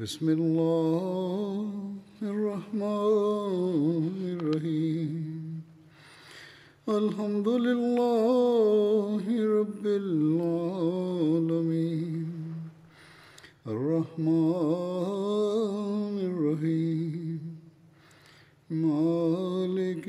بسم اللہ الرحمن رہی الحمد للہ ہر بللہ محمر رہی مالک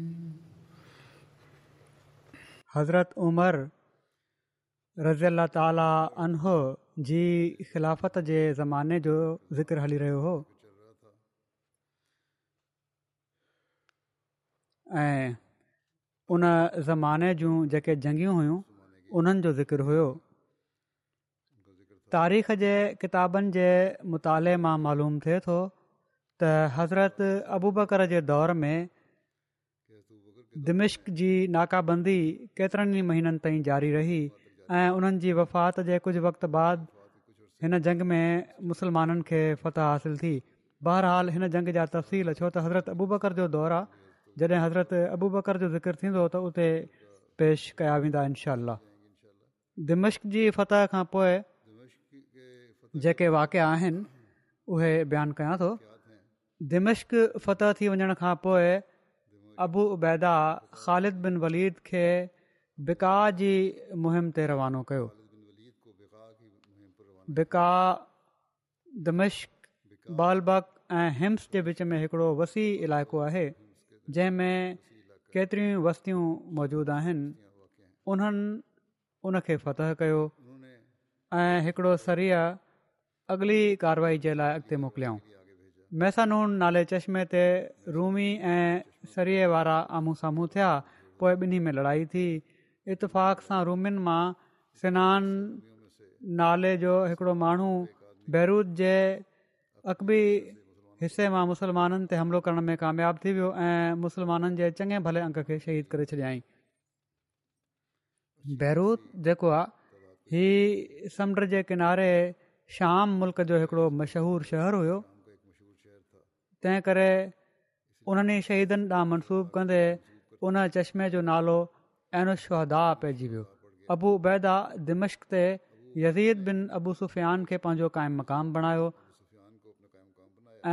हज़रत उमर रज़ी अला ताला अनहो जी ख़िलाफ़त जे ज़माने जो ذکر हली रहियो हो ऐं उन ज़माने जूं जेके जंगियूं हुयूं उन्हनि जो ज़िकिर हुओ तारीख़ जे किताबनि जे मुताले मां मालूम थिए थो त हज़रत अबूबकर जे दौर में दिमिश्क जी नाकाबंदी केतिरनि ई महीननि ताईं जारी रही ऐं उन्हनि जी वफ़ात जे कुझु वक़्त बाद हिन जंग में मुस्लमाननि खे फ़तह हासिल थी बहरहाल हिन जंग जा तफ़सील छो त हज़रत अबू बकर जो दौरु आहे जॾहिं हज़रत अबू बकर जो ज़िक्र थींदो त उते पेश कया वेंदा इनशा दिमिश्क जी फतह खां पोइ जेके वाकिया आहिनि उहे बयानु कयां थो दिमिश्क फ़तह थी वञण खां पोइ अबू उबैदा ख़ालिद बिन वलीद खे बिका जी मुहिम ते रवानो कयो बिका दमश्क बालबक ऐं हिम्स जे विच में हिकिड़ो वसी इलाइक़ो आहे जंहिं में केतिरियूं वस्तियूं मौजूदु आहिनि उन्हनि उनखे फतह कयो ऐं हिकिड़ो सरीअ अॻली कारवाई जे लाइ अॻिते मोकिलियऊं मैसानून नाले चश्मे ते रूमी ऐं सरिए वारा आम्हूं साम्हूं थिया पोइ ॿिन्ही में लड़ाई थी इतफ़ाक़ सां रूमियुनि मां सेनान नाले जो हिकिड़ो माण्हू बैरुत जे अक़बी हिसे मां मुसलमाननि ते हमिलो करण में कामयाबु थी वियो ऐं मुसलमाननि जे चङे भले अङ खे शहीद करे छॾियाई बैूत जेको आहे ही समुंड जे किनारे श्याम मुल्क़ जो हिकिड़ो मशहूरु शहरु तंहिं करे उन्हनि शहीदनि ॾांहुं मनसूब कंदे उन चश्मे जो नालो ऐनु शहदा पइजी वियो उबैदा दिमश्क ते यज़ीद बिन अबू सुफ़ियान खे पंहिंजो काइम मक़ाम बणायो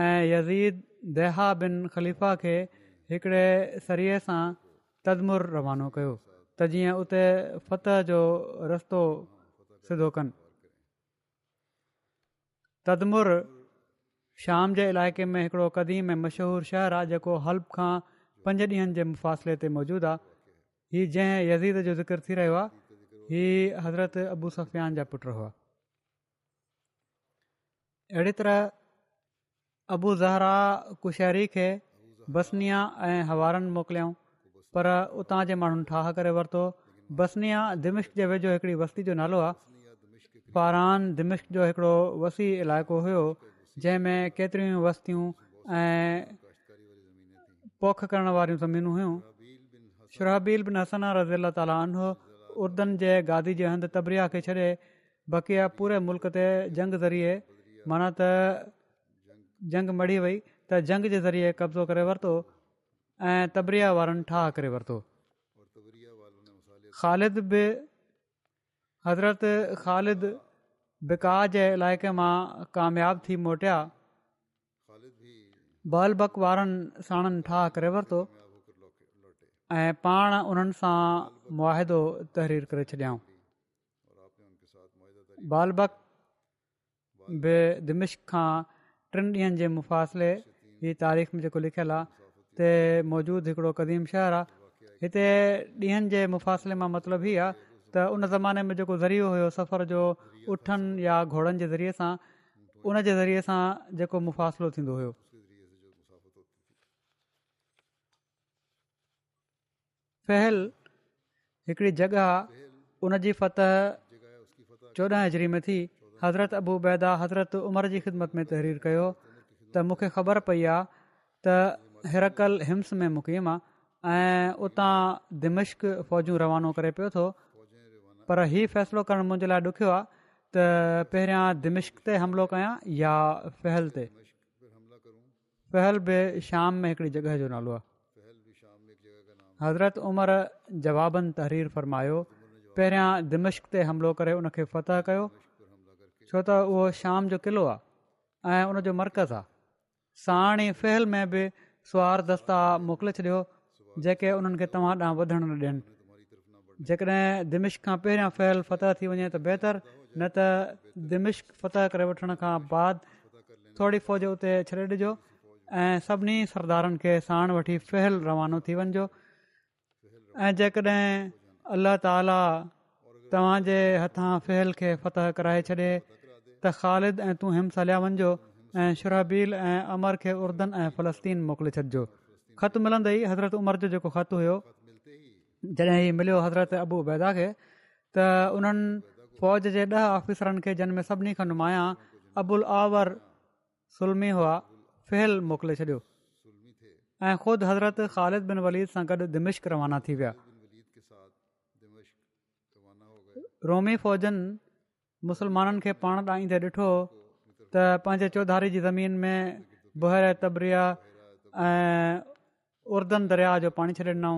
ऐं यज़ीद देहा बिन खलीफ़ा खे हिकिड़े सरीए सां तदमुर रवानो कयो त जीअं उते फ़तह जो रस्तो सिधो कनि तदमुर शाम जे इलाइक़े में हिकिड़ो क़दीम ऐं मशहूरु शहरु आहे जेको हल्ब खां पंज ॾींहनि जे मुफ़ासिले ते मौजूदु आहे हीउ जंहिं यज़ीद जो ज़िक्र थी रहियो आहे हीउ हज़रत अबू सफ़ियान जा पुट हुआ अहिड़ी तरह अबू ज़हरा कुशहरी खे बसनिया ऐं हवारनि मोकिलियऊं पर उतां जे माण्हुनि ठाह करे वरितो बसनिया दिमिश्क जे वेझो हिकड़ी वस्ती जो नालो आहे पारान दिमिश्क जो हिकड़ो वसी इलाइक़ो हुओ जंहिंमें केतिरियूं वस्तियूं ऐं पोख करण वारियूं ज़मीनूं हुयूं शुराबील बि ताला उन उर्दन जे गादी जे हंधि तबरिया खे छॾे बक़िया पूरे मुल्क़ ते जंग ज़रिए माना त जंग मड़ी वई त जंग जे ज़रिए कब्ज़ो करे वरितो ऐं तबरिया वारनि ठाह करे वरितो ख़ालिद बि हज़रत ख़ालिद बिका जे इलाइक़े मां काम्याब थी मोटिया बालबक वारनि साणनि ठाह करे वरितो ऐं पाण उन्हनि सां मुआदो तहरीर करे छॾियाऊं बालबक बि दिमिश खां टिनि ॾींहनि जे मुफ़ासिले जी तारीख़ में जेको लिखियलु आहे ते मौजूदु हिकिड़ो क़दीम शहर आहे हिते ॾींहनि जे मुफ़ासिले मां मतिलबु हीअ आहे त उन ज़माने में जेको ज़रियो हुयो सफ़र जो या घोड़नि जे ज़रिए सां उन जे ज़रिए सां जेको मुफ़ासिलो थींदो हिकड़ी जॻह आहे उन जी फतह चोॾहं हजरी में थी हज़रत अबू बैदा हज़रत उमर जी ख़िदमत में तहरीर कयो त मूंखे ख़बर पई आहे त हिरकल हिम्स में मुकीमा ऐं उतां दिमिश्क फ़ौजूं रवानो करे पियो थो पर इहो फ़ैसिलो करणु मुंहिंजे लाइ ॾुख्यो आहे त पहिरियां दिमिश्क ते हमिलो कयां या फहल ते फहल बि शाम में हिकिड़ी जॻह जो नालो आहे हज़रत उमर जवाबंद तहरीर फरमायो पहिरियां दिमिश्क ते हमिलो करे उनखे फतह कयो छो त उहो शाम जो क़िलो आहे ऐं उनजो मर्कज़ आहे साणी में बि सुवार दस्ता मोकिले छॾियो जेके उन्हनि खे तव्हां ॾांहुं वधण न ॾियनि जेकॾहिं दिमिश्क खां पहिरियां फहल फताह थी वञे त न त दिमिश फतह करे वठण खां बाद थोरी फ़ौज उते छॾे ॾिजो ऐं सभिनी सरदारनि खे साण वठी फहिल रवानो थी वञिजो ऐं जेकॾहिं अल्ल्ह तव्हांजे हथां फहिल खे फतह कराए छॾे त ख़ालिद ऐं तू हिम सलिया वञिजो ऐं शुरहबील ऐं अमर खे उर्दन ऐं फ़लस्तीन मोकिले छॾिजो ख़तु मिलंदे ई हज़रत उमर जो जेको ख़त हुयो जॾहिं हीउ मिलियो हज़रत अबूबैदा खे त उन्हनि फ़ौज जे ॾह ऑफिसरनि खे जिन में सभिनी खां नुमायां अबुल आवर सुलमी हुआ फ़हल मोकिले छॾियो ऐं ख़ुदि हज़रत ख़ालिद बिन वलीद सां गॾु दिमिश्क रवाना थी विया रोमी फ़ौजनि मुसलमाननि खे पाणींदे ॾिठो त पंहिंजे चौधारी जी ज़मीन में बुहरे तबरिया ऐं उरदन दरिया जो पाणी छॾे ॾिनऊं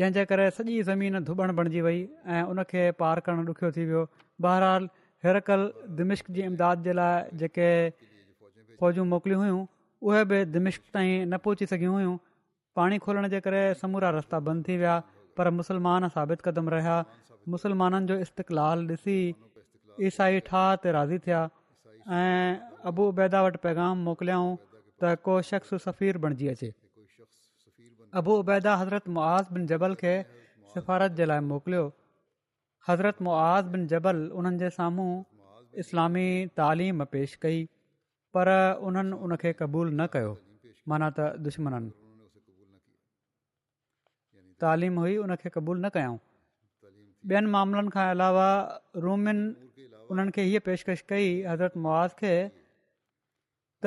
जंहिंजे करे सॼी ज़मीन धुबण बणिजी वई ऐं उन पार करणु ॾुखियो थी वियो बहरहाल हींअर दिमिश्क जी इमदाद जे लाइ जेके फ़ौजूं मोकिलियूं हुयूं उहे बि दिमिश्क ताईं न पहुची सघियूं हुयूं पाणी खोलण जे करे समूरा रस्ता बंदि थी विया पर मुसलमान साबित क़दम रहिया मुसलमाननि जो इस्तक़ाल ॾिसी ईसाई ठाह ते राज़ी थिया ऐं अबू उबैदा वटि पैगाम मोकिलियाऊं त को शख़्स सफ़ीर बणिजी अचे अबू उबैदा हज़रत मुआज़ बिन जबल खे सिफ़ारत जे लाइ मोकिलियो हज़रत मुआज़ बिन जबल उन्हनि जे साम्हूं इस्लामी तालीम पेश कई पर उन्हनि उनखे क़बूल न कयो माना त दुश्मन तालीम हुई उनखे क़बूल न कयऊं ॿियनि मामलनि खां अलावा रूमिन उन्हनि खे हीअ पेशिकश कई हज़रत मुआज़ खे त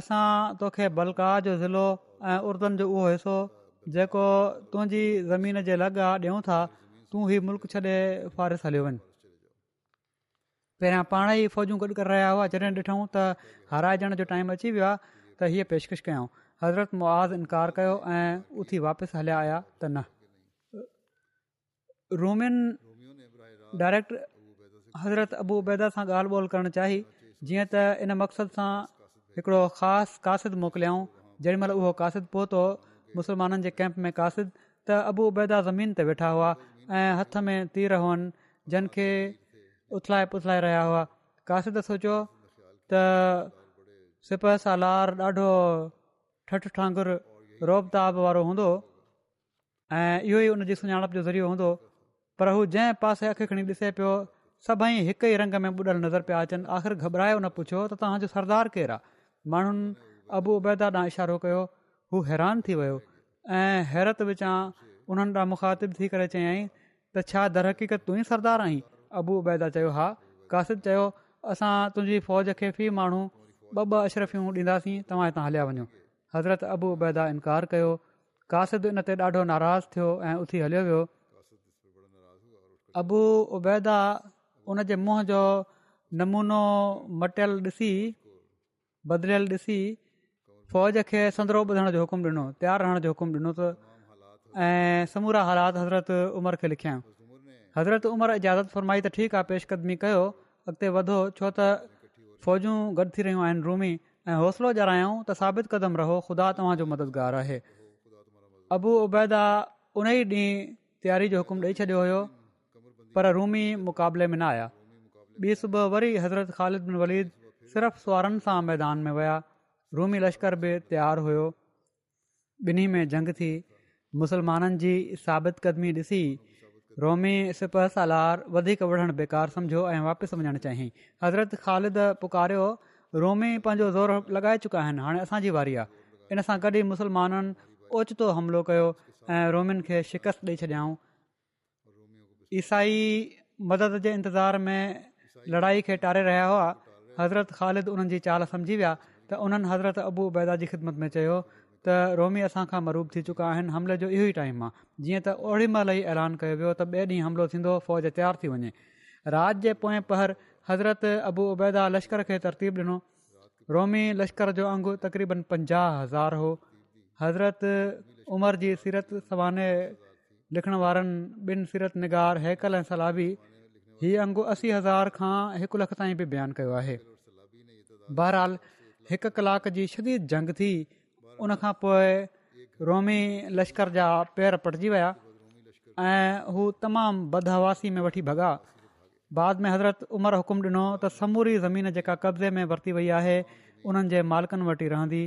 असां तोखे बलका जो ज़िलो ऐं उरदून जो उहो हिसो जेको तुंहिंजी ज़मीन जे लॻ आहे ॾियूं था तूं हीउ मुल्क छॾे फारिस हलियो वञु पहिरियां पाण ई फ़ौजूं गॾु करे रहिया हुआ जॾहिं ॾिठूं त हाराए जो टाइम अची वियो आहे त हीअ पेशकशिश कयूं हज़रत मुआज़ इनकार कयो ऐं उथी वापसि हलिया आया त न रोमिन डायरेक्ट हज़रत अबूबैदा सां ॻाल्हि ॿोल करणु चाही जीअं त इन मक़सद सां हिकिड़ो ख़ासि कासिद मोकिलियाऊं जेॾीमहिल उहो कासिद पहुतो मुसलमाननि जे कैम्प में कासिद त अबू उबैदा ज़मीन ते वेठा हुआ ऐं हथ में तीर हुअनि जनखे उथलाए पुथलाए रहिया हुआ कासिद सोचियो त सिप सां ॾाढो ठठ ठांगुर रोबताब वारो हूंदो ऐं इहो ई उन जी सुञाणप जो ज़रियो हूंदो पर हू जंहिं पासे अखि खणी ॾिसे पियो सभई हिक ई रंग में बुॾल नज़र पिया अचनि आख़िर घबरायो न पुछियो त तव्हांजो सरदार केरु आहे माण्हुनि अबू उबैदा ॾांहुं इशारो कयो हू हैरान थी वियो ऐं हैरत विचां उन्हनि ॾांहुं मुखातिबु थी करे चयाईं त छा दरक़ीक़त तूं ई सरदार आहीं अबू उबैदा हा कासिब चयो असां तुंहिंजी फ़ौज खे फी माण्हू ॿ ॿ अशरफियूं ॾींदासीं तव्हां हितां हलिया वञो हज़रत अबू उबैदा इनकार कयो कासिद इन ते ॾाढो नाराज़ु थियो ऐं उथी हलियो वियो उबैदा उन जे मुंहुं जो नमूनो मटियलु ॾिसी बदिलियलु ॾिसी फ़ौज खे संदरो ॿुधण जो हुकुम ॾिनो तयारु रहण जो हुकुम ॾिनो त ऐं समूरा हालात हज़रत उमिरि खे लिखियाऊं हज़रत उमर इजाज़त फरमाई त ठीकु आहे पेशकदमी कयो अॻिते वधो छो त फ़ौजूं गॾु थी रहियूं आहिनि रूमी ऐं हौसलो जारायूं त साबित क़दम रहो ख़ुदा तव्हांजो मददगारु आहे अबू उबैदा उन ई ॾींहुं तयारी जो हुकुम ॾेई छॾियो हुयो पर रूमी मुक़ाबले में न आया ॿी सुबुह वरी हज़रत ख़ालिद बिन वलीद सिर्फ़ु सुहरनि सां मैदान में विया रूमी लश्कर बि तयारु हुयो ॿिन्ही में जंग थी मुसलमाननि जी साबित क़दमी ॾिसी रोमी सिपह सालार वधीक वढणु बेकार सम्झो ऐं वापसि वञणु चाही हज़रत ख़ालिद पुकारियो रोमी पंहिंजो ज़ोर लॻाए चुका आहिनि हाणे असांजी वारी आहे इन सां गॾु ई मुसलमाननि ओचितो हमिलो कयो ऐं रोमियुनि खे शिकस्तु ॾेई छॾियाऊं ईसाई मदद जे इंतज़ार में लड़ाई खे टारे रहिया हुआ हज़रत ख़ालिद उन्हनि चाल सम्झी विया त उन्हनि हज़रत अबू उबैदा जी ख़िदमत में चयो त रोमी असां मरूब थी चुका आहिनि हमले जो इहो ई टाइम आहे जीअं त ओड़ी महिल ई ऐलान कयो वियो त ॿिए ॾींहुं हमिलो थींदो फ़ौज तयारु थी वञे राति जे पोएं पहर हज़रत अबू उबैदा लश्कर खे तरतीब ॾिनो रोमी लश्कर जो अंगु तक़रीबन पंजाह हज़ार हो हज़रत उमिरि जी सीरत सवाने लिखण वारनि ॿिनि सीरत निगार हैकल ऐं सलाबी हीअ अंगु असी हज़ार खां हिकु लख ताईं बि बयानु कयो आहे बहरहाल हिकु कलाक जी शदीद जंग थी उनखां पोइ रोमी लश्कर जा पेर पटिजी विया ऐं हू तमामु बदहवासी में वठी भॻा बाद में हज़रत उमिरि हुकुम ॾिनो त समूरी ज़मीन जेका कब्ज़े में वरिती वई आहे उन्हनि जे मालिकनि वटि रहंदी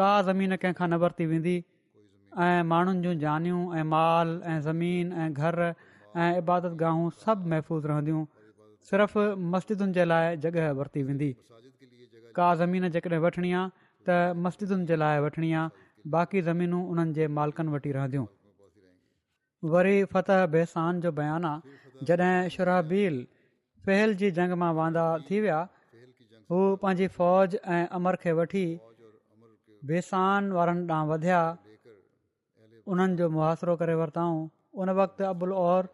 का ज़मीन कंहिंखां न वरिती वेंदी ऐं माण्हुनि जूं जानियूं ऐं माल ऐं ज़मीन ऐं घर ऐं इबादताहूं सभु महफ़ूज़ रहंदियूं सिर्फ़ु मस्जिदुनि जे लाइ जॻहि वरिती वेंदी का ज़मीन जेकॾहिं वठणी आहे त मस्जिदुनि जे लाइ वठणी आहे बाक़ी ज़मीनूं उन्हनि जे मालिकनि वटि रहंदियूं वरी फतह बेसान जो बयानु आहे जॾहिं शुराबील फहिल जी जंग मां वांदा थी विया हू पंहिंजी फ़ौज ऐं अमर खे वठी बेसान वारनि ॾांहुं वधिया उन्हनि जो मुहासिरो करे वरिताऊं उन वक़्तु अबुल और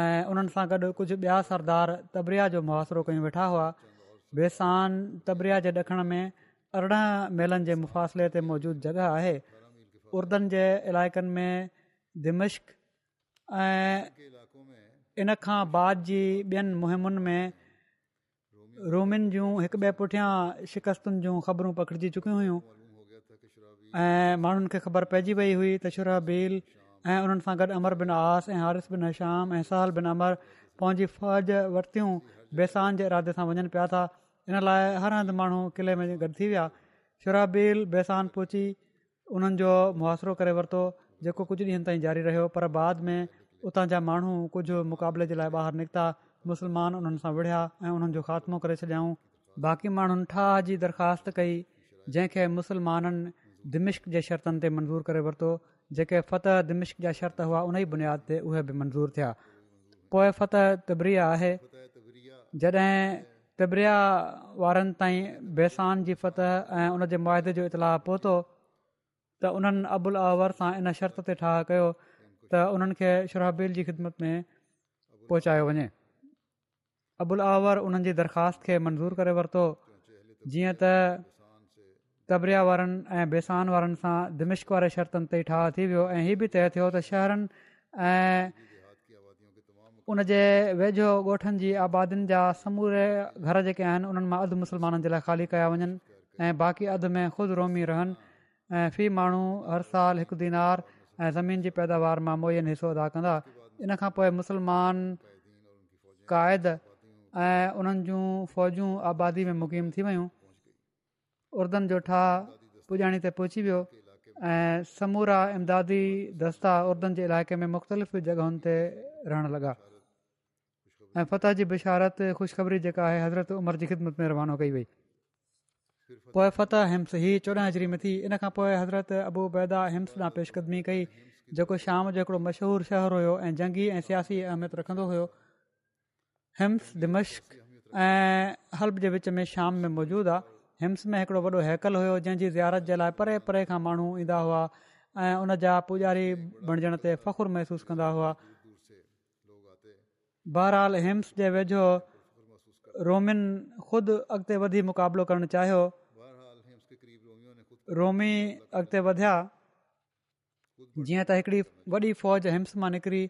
ऐं उन्हनि सां गॾु कुझु ॿिया सरदार तबरिया जो कयूं वेठा हुआ बेसान तबरिया जे ॾखण में अरिड़हं मेलनि जे मुफ़ासिले ते मौजूदु जॻह आहे उर्दनि जे इलाइक़नि में दिमश्क ऐं इन खां बाद जी ॿियनि मुहिमुनि में रूमिन जूं हिकु ॿिए पुठियां शिकस्तुनि जूं ख़बरूं पकिड़िजी चुकियूं हुयूं ऐं माण्हुनि खे ख़बर पइजी वई हुई त शुरहबील ऐं उन्हनि सां गॾु अमर बिन आस ऐं हारिस बिन हशाम ऐं सहल बिन अमर पंहिंजी फ़ौज वरितियूं बेसान जे इरादे सां वञनि पिया था इन लाइ हर हंधि माण्हू किले में गॾु थी विया शुराबीर बेसान पहुची उन्हनि जो मुआासिरो करे वरितो जेको कुझु ॾींहनि ताईं जारी रहियो पर बाद में उतां जा माण्हू कुझु मुक़ाबले जे लाइ ॿाहिरि निकिता मुस्लमान उन्हनि सां विड़िया ऐं उन्हनि जो ख़ात्मो करे छॾियाऊं बाक़ी माण्हुनि ठाह जी दरख़्वास्त कई जंहिंखे मुस्लमाननि दिमिश्क जे शर्तनि ते मंज़ूरु करे वरितो जेके फ़तह दिमिश्क जा शर्त हुआ उन ई बुनियाद ते उहे बि मंज़ूरु थिया पोइ फ़तह तिबरी तबरिया वारनि ताईं बेसान जी फतह ऐं उनजे मुआदे जो इतलाउ पहुतो त उन्हनि अबुल अवर सां इन शर्त ते ठाह कयो त उन्हनि खे शुराबील जी ख़िदमत में पहुचायो वञे अबुल अवर उन्हनि जी दरख़्वास्त खे मंज़ूरु करे वरितो जीअं त तबरिया वारनि ऐं बेसान वारनि सां दिमिश्क वारे शर्तनि ते ठाह थी वियो ऐं हीअ बि तइ थियो त शहरनि उन जे वेझो ॻोठनि जी आबादियुनि जा समूरे घर जेके आहिनि उन्हनि मां अधु मुसलमाननि जे लाइ खाली कया वञनि ऐं बाक़ी अधु में ख़ुदि रोमी रहनि ऐं फी माण्हू हर साल हिकु दीनार ऐं ज़मीन जी पैदावार मां मोइन हिसो अदा कंदा इन खां पोइ मुसलमान क़ाइद ऐं उन्हनि जूं फ़ौजूं आबादी में मुक़ीम थी वियूं उर्दन जो ठाह पुॼाणी ते पहुची वियो ऐं समूरा इमदादी दस्ता उर्दन जे इलाइक़े में मुख़्तलिफ़ जॻहियुनि ते रहणु लॻा ऐं फतह जी बशारत ख़ुशख़बरी जेका आहे हज़रत उमर जी ख़िदमत में रवानो कई वई पोइ फतह हिम्स ही चोॾहं हज़री में थी इन खां पोइ हज़रत अबूबैदा हिम्स ॾांहुं पेशकदमी कई जेको शाम जो हिकिड़ो मशहूरु शहरु हुयो ऐं जंगी ऐं सियासी अहमियत रखंदो हुयो हिम्स दिमश्क ऐं हल्ब जे विच में शाम में मौजूदु आहे हिम्स में हिकड़ो वॾो हैकल हुयो जंहिंजी ज़ियारत जे लाइ परे परे खां माण्हू ईंदा हुआ ऐं उन जा पुॼारी बणजण ते फ़ख़ुरु महसूसु कंदा हुआ बहरहाल हिम्स जे वेझो रोमिन ख़ुदि अॻिते वधी मुक़ाबलो करण चाहियो रोमी अॻिते वधिया जीअं त हिकिड़ी वॾी फौज हिम्स मां निकिरी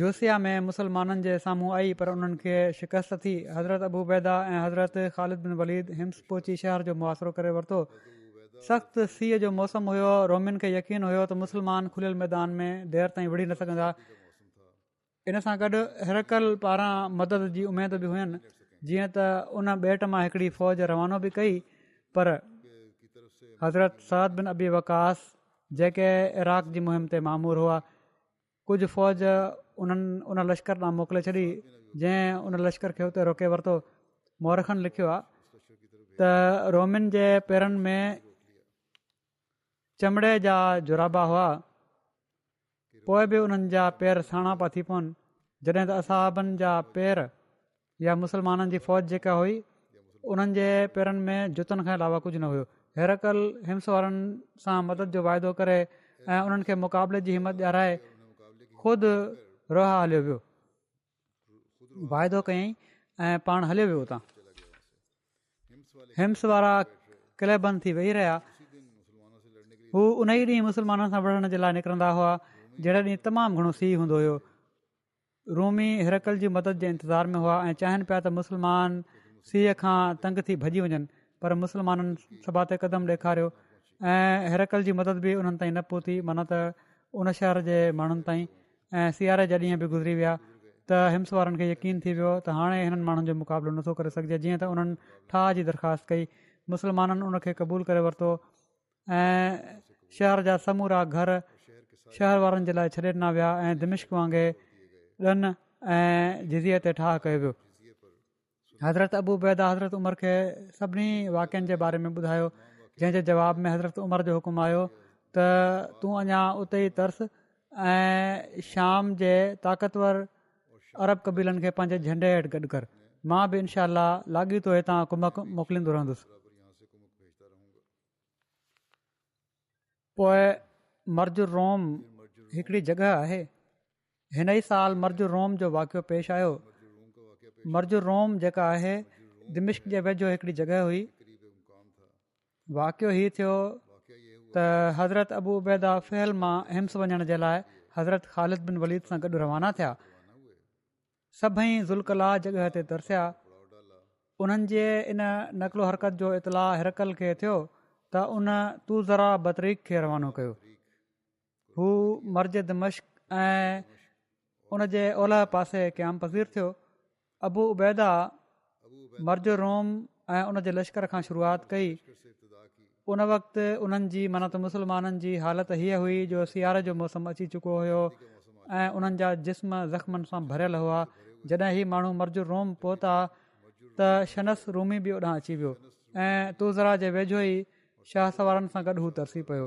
जोसिया में मुसलमाननि जे साम्हूं आई पर उन्हनि खे शिकस्त थी हज़रत अबू बैदा ऐं हज़रत ख़ालिद बिन वलीद हिम्स पोची शहर जो मुआरो करे वरतो सख़्तु सीअ जो मौसम हुयो रोमिन खे यकीन हुयो त मुसलमान खुलियल मैदान में देरि ताईं विढ़ी न सघंदा इन सां गॾु हिरकल कल्ह पारां मदद जी उमेद बि हुई जीअं त उन बेट मां हिकिड़ी फ़ौज रवानो बि कई पर हज़रत सरद बिन अबी वकास जेके इराक जी मुहिम ते मामूर हुआ कुझु फ़ौज उन्हनि उन लश्कर तां मोकिले छॾी जंहिं उन लश्कर खे उते रोके वरितो मोरखनि लिखियो आहे त रोमिन जे पेरनि में चमड़े जा जुराबा हुआ पोइ बि उन्हनि जा पेर साणा पिया थी पवनि जॾहिं त असहाबनि जा पेर या मुसलमाननि जी फ़ौज जेका हुई उन्हनि जे पेरनि में जुतनि खां अलावा कुझु न हुयो हेरकल हिम्स वारनि सां मदद जो वाइदो करे ऐं उन्हनि खे मुक़ाबले जी हिमत ॾियाराए ख़ुदि रोहा हलियो वियो वाइदो कयईं ऐं पाण हलियो वियो हुतां हिम्स वारा थी वेही रहिया हू उन ई ॾींहुं मुसलमाननि सां विढ़ण जे हुआ जहिड़े ॾींहुं तमामु घणो सीउ हूंदो हुयो रोमी हिरकल जी मदद जे इंतज़ार में हुआ ऐं चाहिनि पिया त मुसलमान सीअ खां तंग थी भॼी वञनि पर मुस्लमाननि सभाति कदम ॾेखारियो ऐं हिरकल जी मदद बि उन्हनि ताईं न पहुती माना त उन शहर जे माण्हुनि ताईं ऐं सियारे जा ॾींहं बि गुज़री विया त हिम्स वारनि खे यकीन थी वियो त हाणे हिननि माण्हुनि जो मुक़ाबिलो नथो करे सघिजे जीअं त उन्हनि ठाह जी दरख़्वास्त कई मुसलमाननि उन खे क़बूलु करे वरितो ऐं शहर जा समूरा घर शहर वारनि जे लाइ छॾे ॾिना विया ऐं दिमिश्क वांगुरु ॾन ऐं जिजीअ ते ठाह कयो वियो हज़रत बैदा हज़रत उमर खे सभिनी वाक्यनि जे बारे में ॿुधायो जंहिंजे जवाब में हज़रत उमर जो हुकुमु आयो त तूं अञा उते ई तरस ऐं शाम जे ताक़तवर अरब कबीलनि खे पंहिंजे झंडे हेठि गॾु कर मां बि इनशा लाॻीतो हितां हुकुमक मोकिलींदो रहंदुसि पोइ मर्जुर रोम हिकिड़ी जॻह आहे हिन ई साल मर्जुर रोम जो वाकियो पेश आयो मर्जु रोम जेका आहे दिमिश्क जे वेझो हिकिड़ी जॻह हुई वाकियो हीउ थियो त हज़रत अबू उबैदा फहल मां हिम्स वञण जे लाइ हज़रत ख़ालिद बिन वलीद सां गॾु रवाना थिया सभई ज़ुल्कला जॻह ते तरसिया उन्हनि जे इन नकलो हरकत जो इतलाउ हिरकल खे थियो त उन तू ज़रा बतरीक़ खे रवानो कयो हू मर्जिद मश्क ऐं उन जे ओलह पासे क़याम पज़ीर थियो अबू उबैदा मर्ज रोम ऐं उन जे लश्कर खां शुरुआति कई उन वक़्तु उन्हनि जी माना त मुसलमाननि जी हालति हीअ हुई जो सियारे जो मौसमु अची चुको हुयो ऐं उन्हनि जा जिस्म ज़ख़्मनि सां भरियलु हुआ जॾहिं ही माण्हू मर्ज रोम पहुता त शनस रूमी बि ओॾांहुं अची वियो ऐं तूज़रा जे वेझो ई शाहस वारनि सां गॾु हू तरसी पियो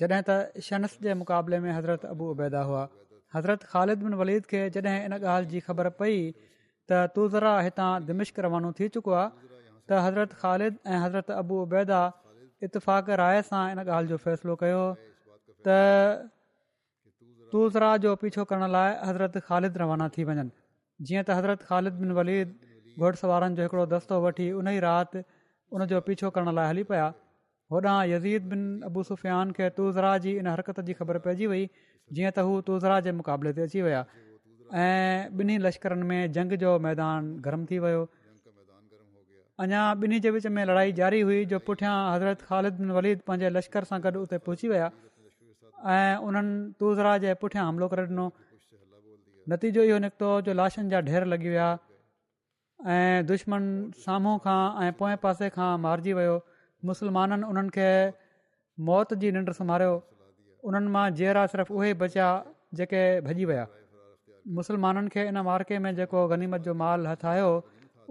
जॾहिं त शनस जे मुक़ाबले में हज़रत अबू उबैदा हुआ हज़रत ख़ालिद बिन वलीद खे जॾहिं इन ॻाल्हि जी ख़बर पई त तुलज़रा हितां दिमिश्क रवानो थी चुको आहे त हज़रत ख़ालिद ऐं हज़रत उबैदा इतफ़ाक़ राय सां इन ॻाल्हि जो फ़ैसिलो कयो त तुलज़र जो पीछो करण लाइ हज़रत ख़ालिद रवाना थी वञनि जीअं त हज़रत ख़ालिद बिन वलीद घोड़सवारनि जो हिकिड़ो दस्तो वठी उन ई राति उन जो पीछो करण लाइ हली पिया होॾां यज़ीद बिन अबू सुफ़ियान खे तूज़रा जी इन हरकत जी ख़बर पइजी वई जीअं त हू तूज़रा जे मुक़ाबले ते अची विया ऐं ॿिन्ही लश्करनि में जंग जो मैदान गरम थी वियो अञा ॿिन्ही जे विच में लड़ाई जारी हुई जो पुठियां हज़रत ख़ालिद बिन वलीद पंहिंजे लश्कर सां गॾु उते पहुची विया ऐं उन्हनि तूज़रा जे पुठियां हमिलो करे ॾिनो नतीजो इहो निकितो जो लाशनि जा ढेर लॻी विया ऐं दुश्मन साम्हूं खां ऐं पोएं पासे खां मारिजी वियो मुसलमाननि उन्हनि खे मौत जी निंड सुम्हारियो उन्हनि मां जहिड़ा सिर्फ़ु उहे बचिया जेके भॼी विया मुसलमाननि खे इन मार्के में जेको गनीमत जो मालु हथायो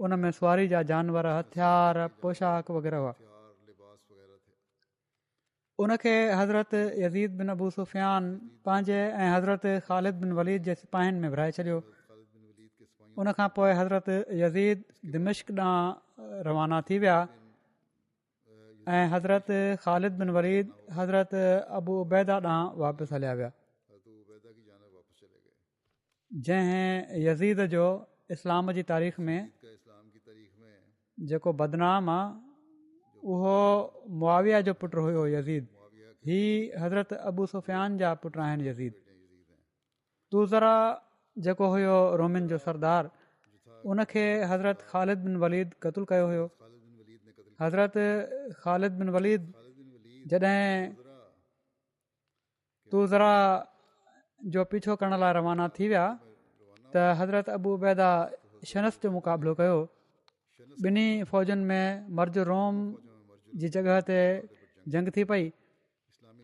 उन में सुवारी जा जानवर हथियार पोशाक वग़ैरह हुआ उनखे हज़रत यज़ीद बिन अबू सुफ़ियान पंहिंजे ऐं हज़रत ख़ालिद बिन वलीद जे पहिन में विरिहाए छॾियो उनखां पोइ हज़रत यज़ीद दिमिश्क ॾांहुं रवाना थी विया ऐं हज़रत ख़ालिद बिन حضرت हज़रत अबू उबैदा ॾांहुं वापसि हलिया विया जंहिं यज़ीद जो इस्लाम जी तारीख़ में जेको बदनाम आहे उहो मुआविया जो पुटु हुयो यज़ीद ही हज़रत अबू सुफ़ियान जा पुट आहिनि यज़ीद टूज़रा जेको हुयो रोमिन जो सरदार उनखे हज़रत ख़ालिद बिन वलीद क़तल कयो हुयो हज़रत ख़ालिद बिन वलीद जॾहिं तूज़रा जो पीछो करण लाइ रवाना थी विया त हज़रत ابو शनस जो मुक़ाबिलो कयो ॿिन्ही फ़ौजनि में मर्ज़ु रोम जी जॻह ते जंग थी पई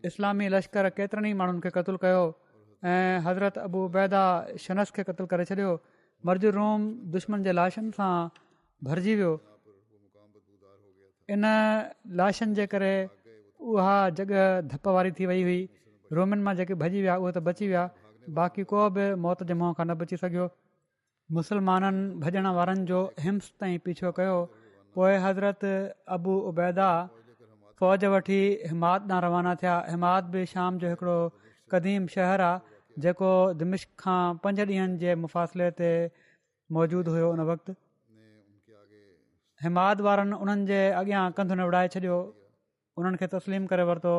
इस्लामी लश्कर केतिरनि ई माण्हुनि खे क़तलु कयो ऐं हज़रत अबूबैदा शनस खे क़तलु करे छॾियो मर्ज़ु रोम दुश्मन जे लाशनि सां भरिजी वियो इन लाशनि जे करे उहा जॻह धप वारी थी वई हुई रोमन मां जेके भॼी विया उहे त बची विया बाक़ी को बि मौत जे मुंहुं खां न बची सघियो मुसलमाननि भॼण वारनि जो हिम्स ताईं पीछो कयो पोइ हज़रत अबू उबैदा फ़ौज वठी हिमात ॾांहुं रवाना थिया हिमात बि शाम जो हिकिड़ो क़दीम शहर आहे जेको दिमिश खां पंज ॾींहनि जे मुफ़ासिले ते मौजूदु हुयो उन वक़्तु हिमाद वारनि उन्हनि जे अॻियां कंधु न उड़ाए छॾियो उन्हनि खे तस्लीम करे वरितो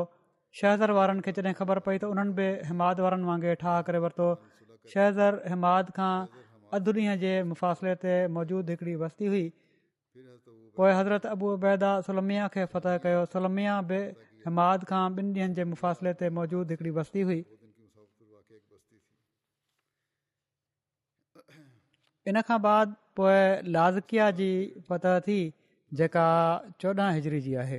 शहज़र वारनि खे जॾहिं ख़बर पई त उन्हनि बि हिमाद वारनि वांगुरु ठाह करे वरितो शहज़र हिमाद खां अधु ॾींहं जे मुफ़ासिले ते मौजूदु हिकिड़ी वस्ती हुई पोइ हज़रत अबू अबैदा सुलमिया खे फ़तह कयो सुलमिया बि हिमाद खां ॿिनि ॾींहनि जे मुफ़ासिले ते मौजूदु हिकिड़ी वस्ती हुई इन खां बाद पोए लाज़किया जी फतह थी जेका चोॾहं हिजरी जी आहे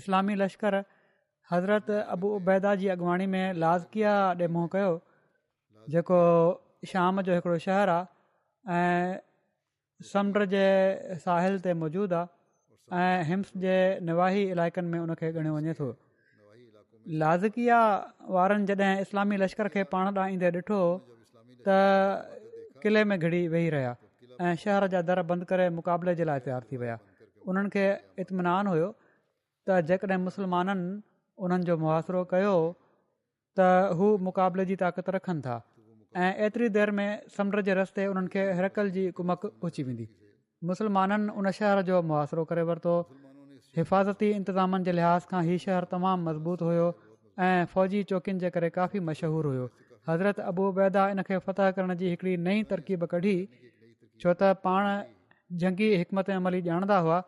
इस्लामी लश्कर हज़रत अबू उबैदा जी अॻुवाणी में लाज़िकिया ॾेमो कयो जेको शाम जो हिकिड़ो शहरु आहे समुंड जे साहिल ते मौजूदु आहे ऐं हिम्स जे निवाही इलाइक़नि में उन खे ॻणियो वञे थो लाज़िकिया वारनि जॾहिं इस्लामी लश्कर खे पाण ॾांहुं ईंदे ॾिठो त क़िले में घिड़ी वेही रहिया ऐं शहर जा दर बंदि करे मुक़ाबले जे लाइ तयारु थी विया उन्हनि खे इत्मनान हुयो त जेकॾहिं मुसलमाननि उन्हनि जो मुहासिरो कयो त हू मुक़ाबले जी ताक़त रखनि था ऐं एतिरी देर में समुंड जे रस्ते उन्हनि खे हिरकल जी कुमक पहुची वेंदी मुसलमाननि उन शहर जो मुआासिरो करे वरितो हिफ़ाज़ती इंतिज़ामनि जे लिहाज़ खां हीउ शहरु तमामु मज़बूत हुयो ऐं फ़ौजी चौकियुनि जे करे काफ़ी मशहूरु हुओ हज़रत अबूबैदा इन खे फतह करण जी हिकड़ी नई तरकीब कढी छो त पाण जंगी हिकमती ॼाणदा हुआ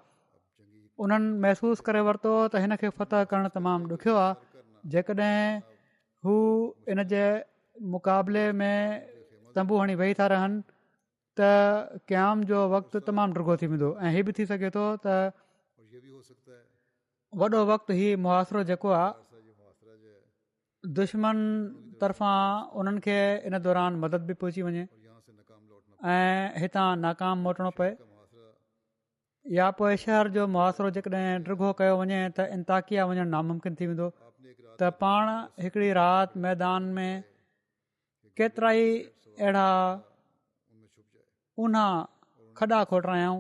उन्हनि महसूसु करे वरितो त हिन खे फतह करणु तमामु ॾुखियो आहे जेकॾहिं हू हिन जे मुक़ाबले में तंबू हणी वेही था रहनि त क़याम जो वक़्तु तमामु डुगो थी वेंदो ऐं हीउ बि थी सघे थो त वॾो वक़्तु ई मुआासिरो जेको आहे दुश्मन तरफ़ां उन्हनि खे इन दौरान मदद बि पहुची वञे ऐं हितां नाकाम मोटणो पए या पोइ शहर जो मुआासिरो जेकॾहिं रुॻो कयो वञे त इंताकिया वञणु नामुमकिन थी वेंदो त पाण हिकिड़ी राति मैदान में केतिरा ई अहिड़ा ऊन्हा खॾा खोटरायूं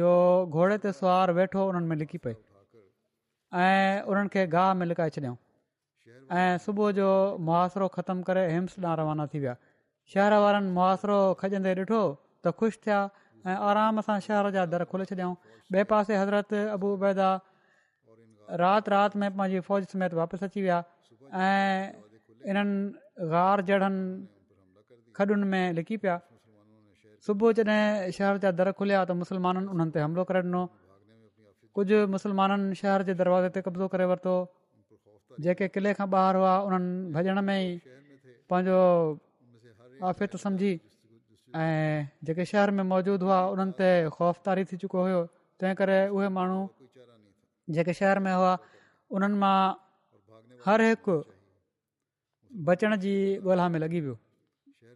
जो घोड़े ते सुवारु वेठो उन्हनि में लिकी पए ऐं उन्हनि खे गाह में लिकाए छॾियऊं ऐं सुबुह जो मुआासिरो ख़तमु करे एम्स ॾांहुं रवाना थी विया शहर वारनि मुआासिरो खॼंदे ॾिठो त ख़ुशि थिया ऐं आराम सां शहर जा दर खोले छॾियाऊं ॿिए पासे हज़रत अबू उबैदा राति राति में पंहिंजी फ़ौज समेत वापसि अची विया ऐं इन्हनि गार जड़नि खॾुनि में लिकी पिया सुबुह जॾहिं शहर जा दर खुलिया त मुसलमाननि उन्हनि ते हमिलो करे ॾिनो कुझु मुसलमाननि शहर जे दरवाज़े ते कब्ज़ो करे वरितो जेके किले खां ॿाहिरि हुआ उन्हनि भॼण में ई पंहिंजो आफ़ित सम्झी ऐं जेके शहर में मौजूदु हुआ उन्हनि ते ख़ौफ़दारी थी चुको हुयो तंहिं करे उहे माण्हू जेके शहर में हुआ उन्हनि मां हर हिकु बचण जी ॻोल्हा में लॻी वियो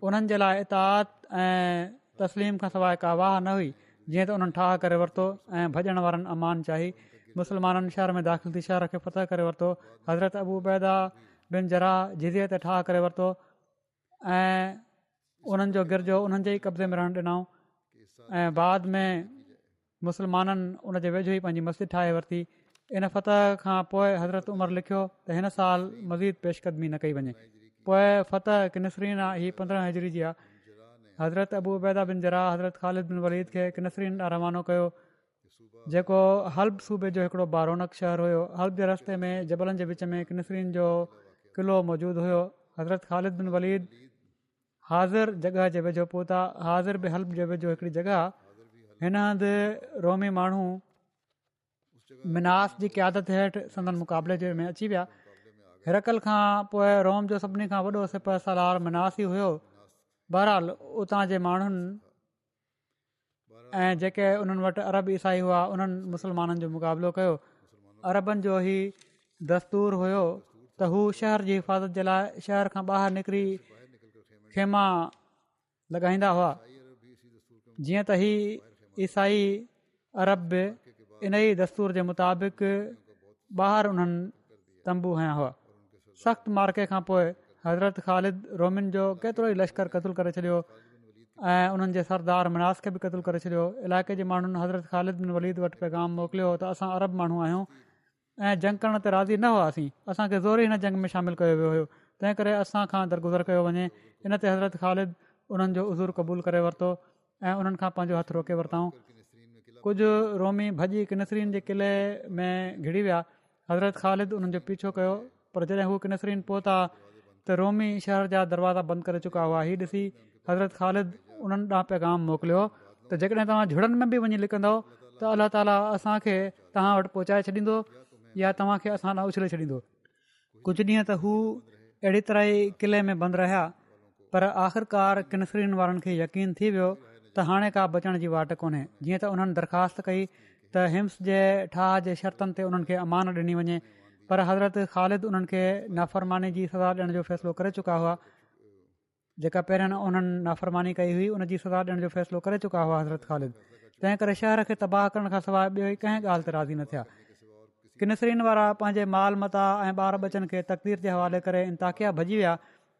उन्हनि जे लाइ इताद ऐं तस्लीम खां सवाइ का वाह न हुई जीअं त उन्हनि ठाह करे वरितो ऐं वारनि अमान चाही मुसलमाननि शहर में दाख़िल थी शहर खे फतह करे वरितो हज़रत अबू बैदा बिन जरा जी ते ठाह करे वरितो ऐं उन्हनि जो गिरजो उन्हनि जे ई कब्ज़े में रहणु ॾिनऊं ऐं बाद में मुसलमाननि उन जे वेझो ई पंहिंजी मस्जिद ठाहे वरिती इन फतह खां पोइ हज़रत उमर लिखियो त हिन साल मज़ीद पेशकदमी न कई वञे पोइ फत किनसरीन आहे हीअ पंद्रहं हज़री जी आहे हज़रत अबू अबैदा बिन जरा हज़रत ख़ालिद बिन वलीद खे किनसरीन ॾांहुं रवानो कयो जेको हल्ब सूबे जो हिकिड़ो बारौनक शहरु हुयो हल्ब जे रस्ते में जबलनि जे विच में किनसरीन जो क़िलो मौजूदु हुयो हज़रत ख़ालिद बिन वलीद हाज़िर जॻह जे वेझो पोहता हाज़िर बि हलब जे वेझो हिकिड़ी जॻह हिन हंधि रोमी माण्हू मिनार जी क्यादत हेठि संदन मुक़ाबले जे में अची विया हिरकल खां पोइ रोम जो सभिनी खां वॾो सिपर सल मिनास ई हुयो उतां जे माण्हुनि ऐं जेके उन्हनि वटि अरब ईसाई हुआ उन्हनि मुसलमाननि जो मुक़ाबिलो कयो अरबनि जो ई दस्तूर हुयो त हू शहर जी हिफ़ाज़त जे लाइ शहर खां ॿाहिरि निकिरी खेमा लॻाईंदा हुआ जीअं त ईसाई अरब इन ई दस्तूर जे मुताबिक़ ॿाहिरि उन्हनि तंबू हया हुआ सख़्तु मार्के खां पोइ हज़रत ख़ालिद रोमिन जो केतिरो ई लश्कर कतलु करे छॾियो ऐं उन्हनि जे सरदार मनारस खे बि क़तलु करे छॾियो इलाइक़े जे माण्हुनि हज़रत ख़ालिद बिन वलीद वटि पैगाम मोकिलियो हुओ त असां अरब माण्हू आहियूं ऐं जंग करण ते राज़ी न हुआसीं असांखे ज़ोर ई हिन जंग में शामिलु कयो वियो हुयो तंहिं करे असां खां दरगुज़र कयो वञे इन ते हज़रत ख़ालिद उन्हनि जो उज़ूर क़बूलु करे वरितो ऐं उन्हनि खां पंहिंजो हथ रोके वरिताऊं कुझु रोमी भॼी किनसरीन जे किले में घिड़ी विया हज़रत ख़ालिद हुननि जो पीछो कयो पर जॾहिं हू किनसरीन पहुता त रोमी शहर जा दरवाज़ा बंदि करे चुका हुआ हीअ ॾिसी हज़रत ख़ालिद उन्हनि ॾांहुं पैगाम मोकिलियो त जेकॾहिं तव्हां जुड़नि में बि वञी लिकंदव त अल्ला ताला असांखे तव्हां वटि पहुचाए छॾींदो या तव्हां असां उछले छॾींदो कुझु ॾींहं त हू अहिड़ी तरह ई किले में बंदि रहिया पर आख़िरकार किनसरीन वारनि खे यकीन थी वियो त हाणे का बचण जी वाट कोन्हे जीअं त उन्हनि दरख़्वास्त कई त हिम्स जे ठाह जे शर्तनि ते उन्हनि खे अमान ॾिनी वञे पर हज़रत ख़ालिद उन्हनि खे नाफ़रमाने जी सज़ा ॾियण जो फ़ैसिलो करे चुका हुआ जेका पहिरियां उन्हनि नाफ़रमानी कई हुई उनजी सज़ा ॾियण जो फ़ैसिलो करे चुका हुआ हज़रत ख़ालिद तंहिं करे शहर खे तबाह करण खां सवाइ ॿिए कंहिं ॻाल्हि ते राज़ी न थिया किनसरीन वारा पंहिंजे माल मता ऐं ॿार बचनि खे तकदीर जे हवाले करे इंताक़िया भॼी विया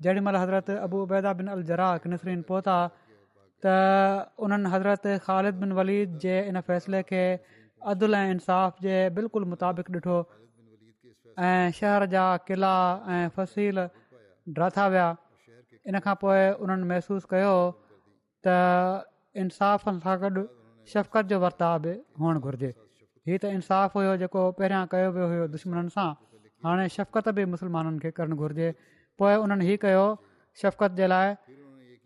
जेॾीमहिल हज़रत अबू उबैदा बिन अल जरा किनसरीन पहुता त उन्हनि हज़रत ख़ालिद बिन वलीद जे इन फ़ैसिले खे अदल ऐं इंसाफ़ जे बिल्कुलु मुताबिक़ ॾिठो ऐं शहर जा क़िला ऐं फसील ड्राथा विया इन खां पोइ उन्हनि महसूसु कयो त इंसाफ़नि सां गॾु शफ़क़त जो वर्ताव बि हुअणु घुर्जे हीउ त इंसाफ़ हुयो जेको पहिरियां कयो वियो हुयो दुश्मन सां हाणे शफ़क़त बि मुस्लमाननि खे करणु घुर्जे पोएं उन्हनि हीउ कयो सफ़क़त जे लाइ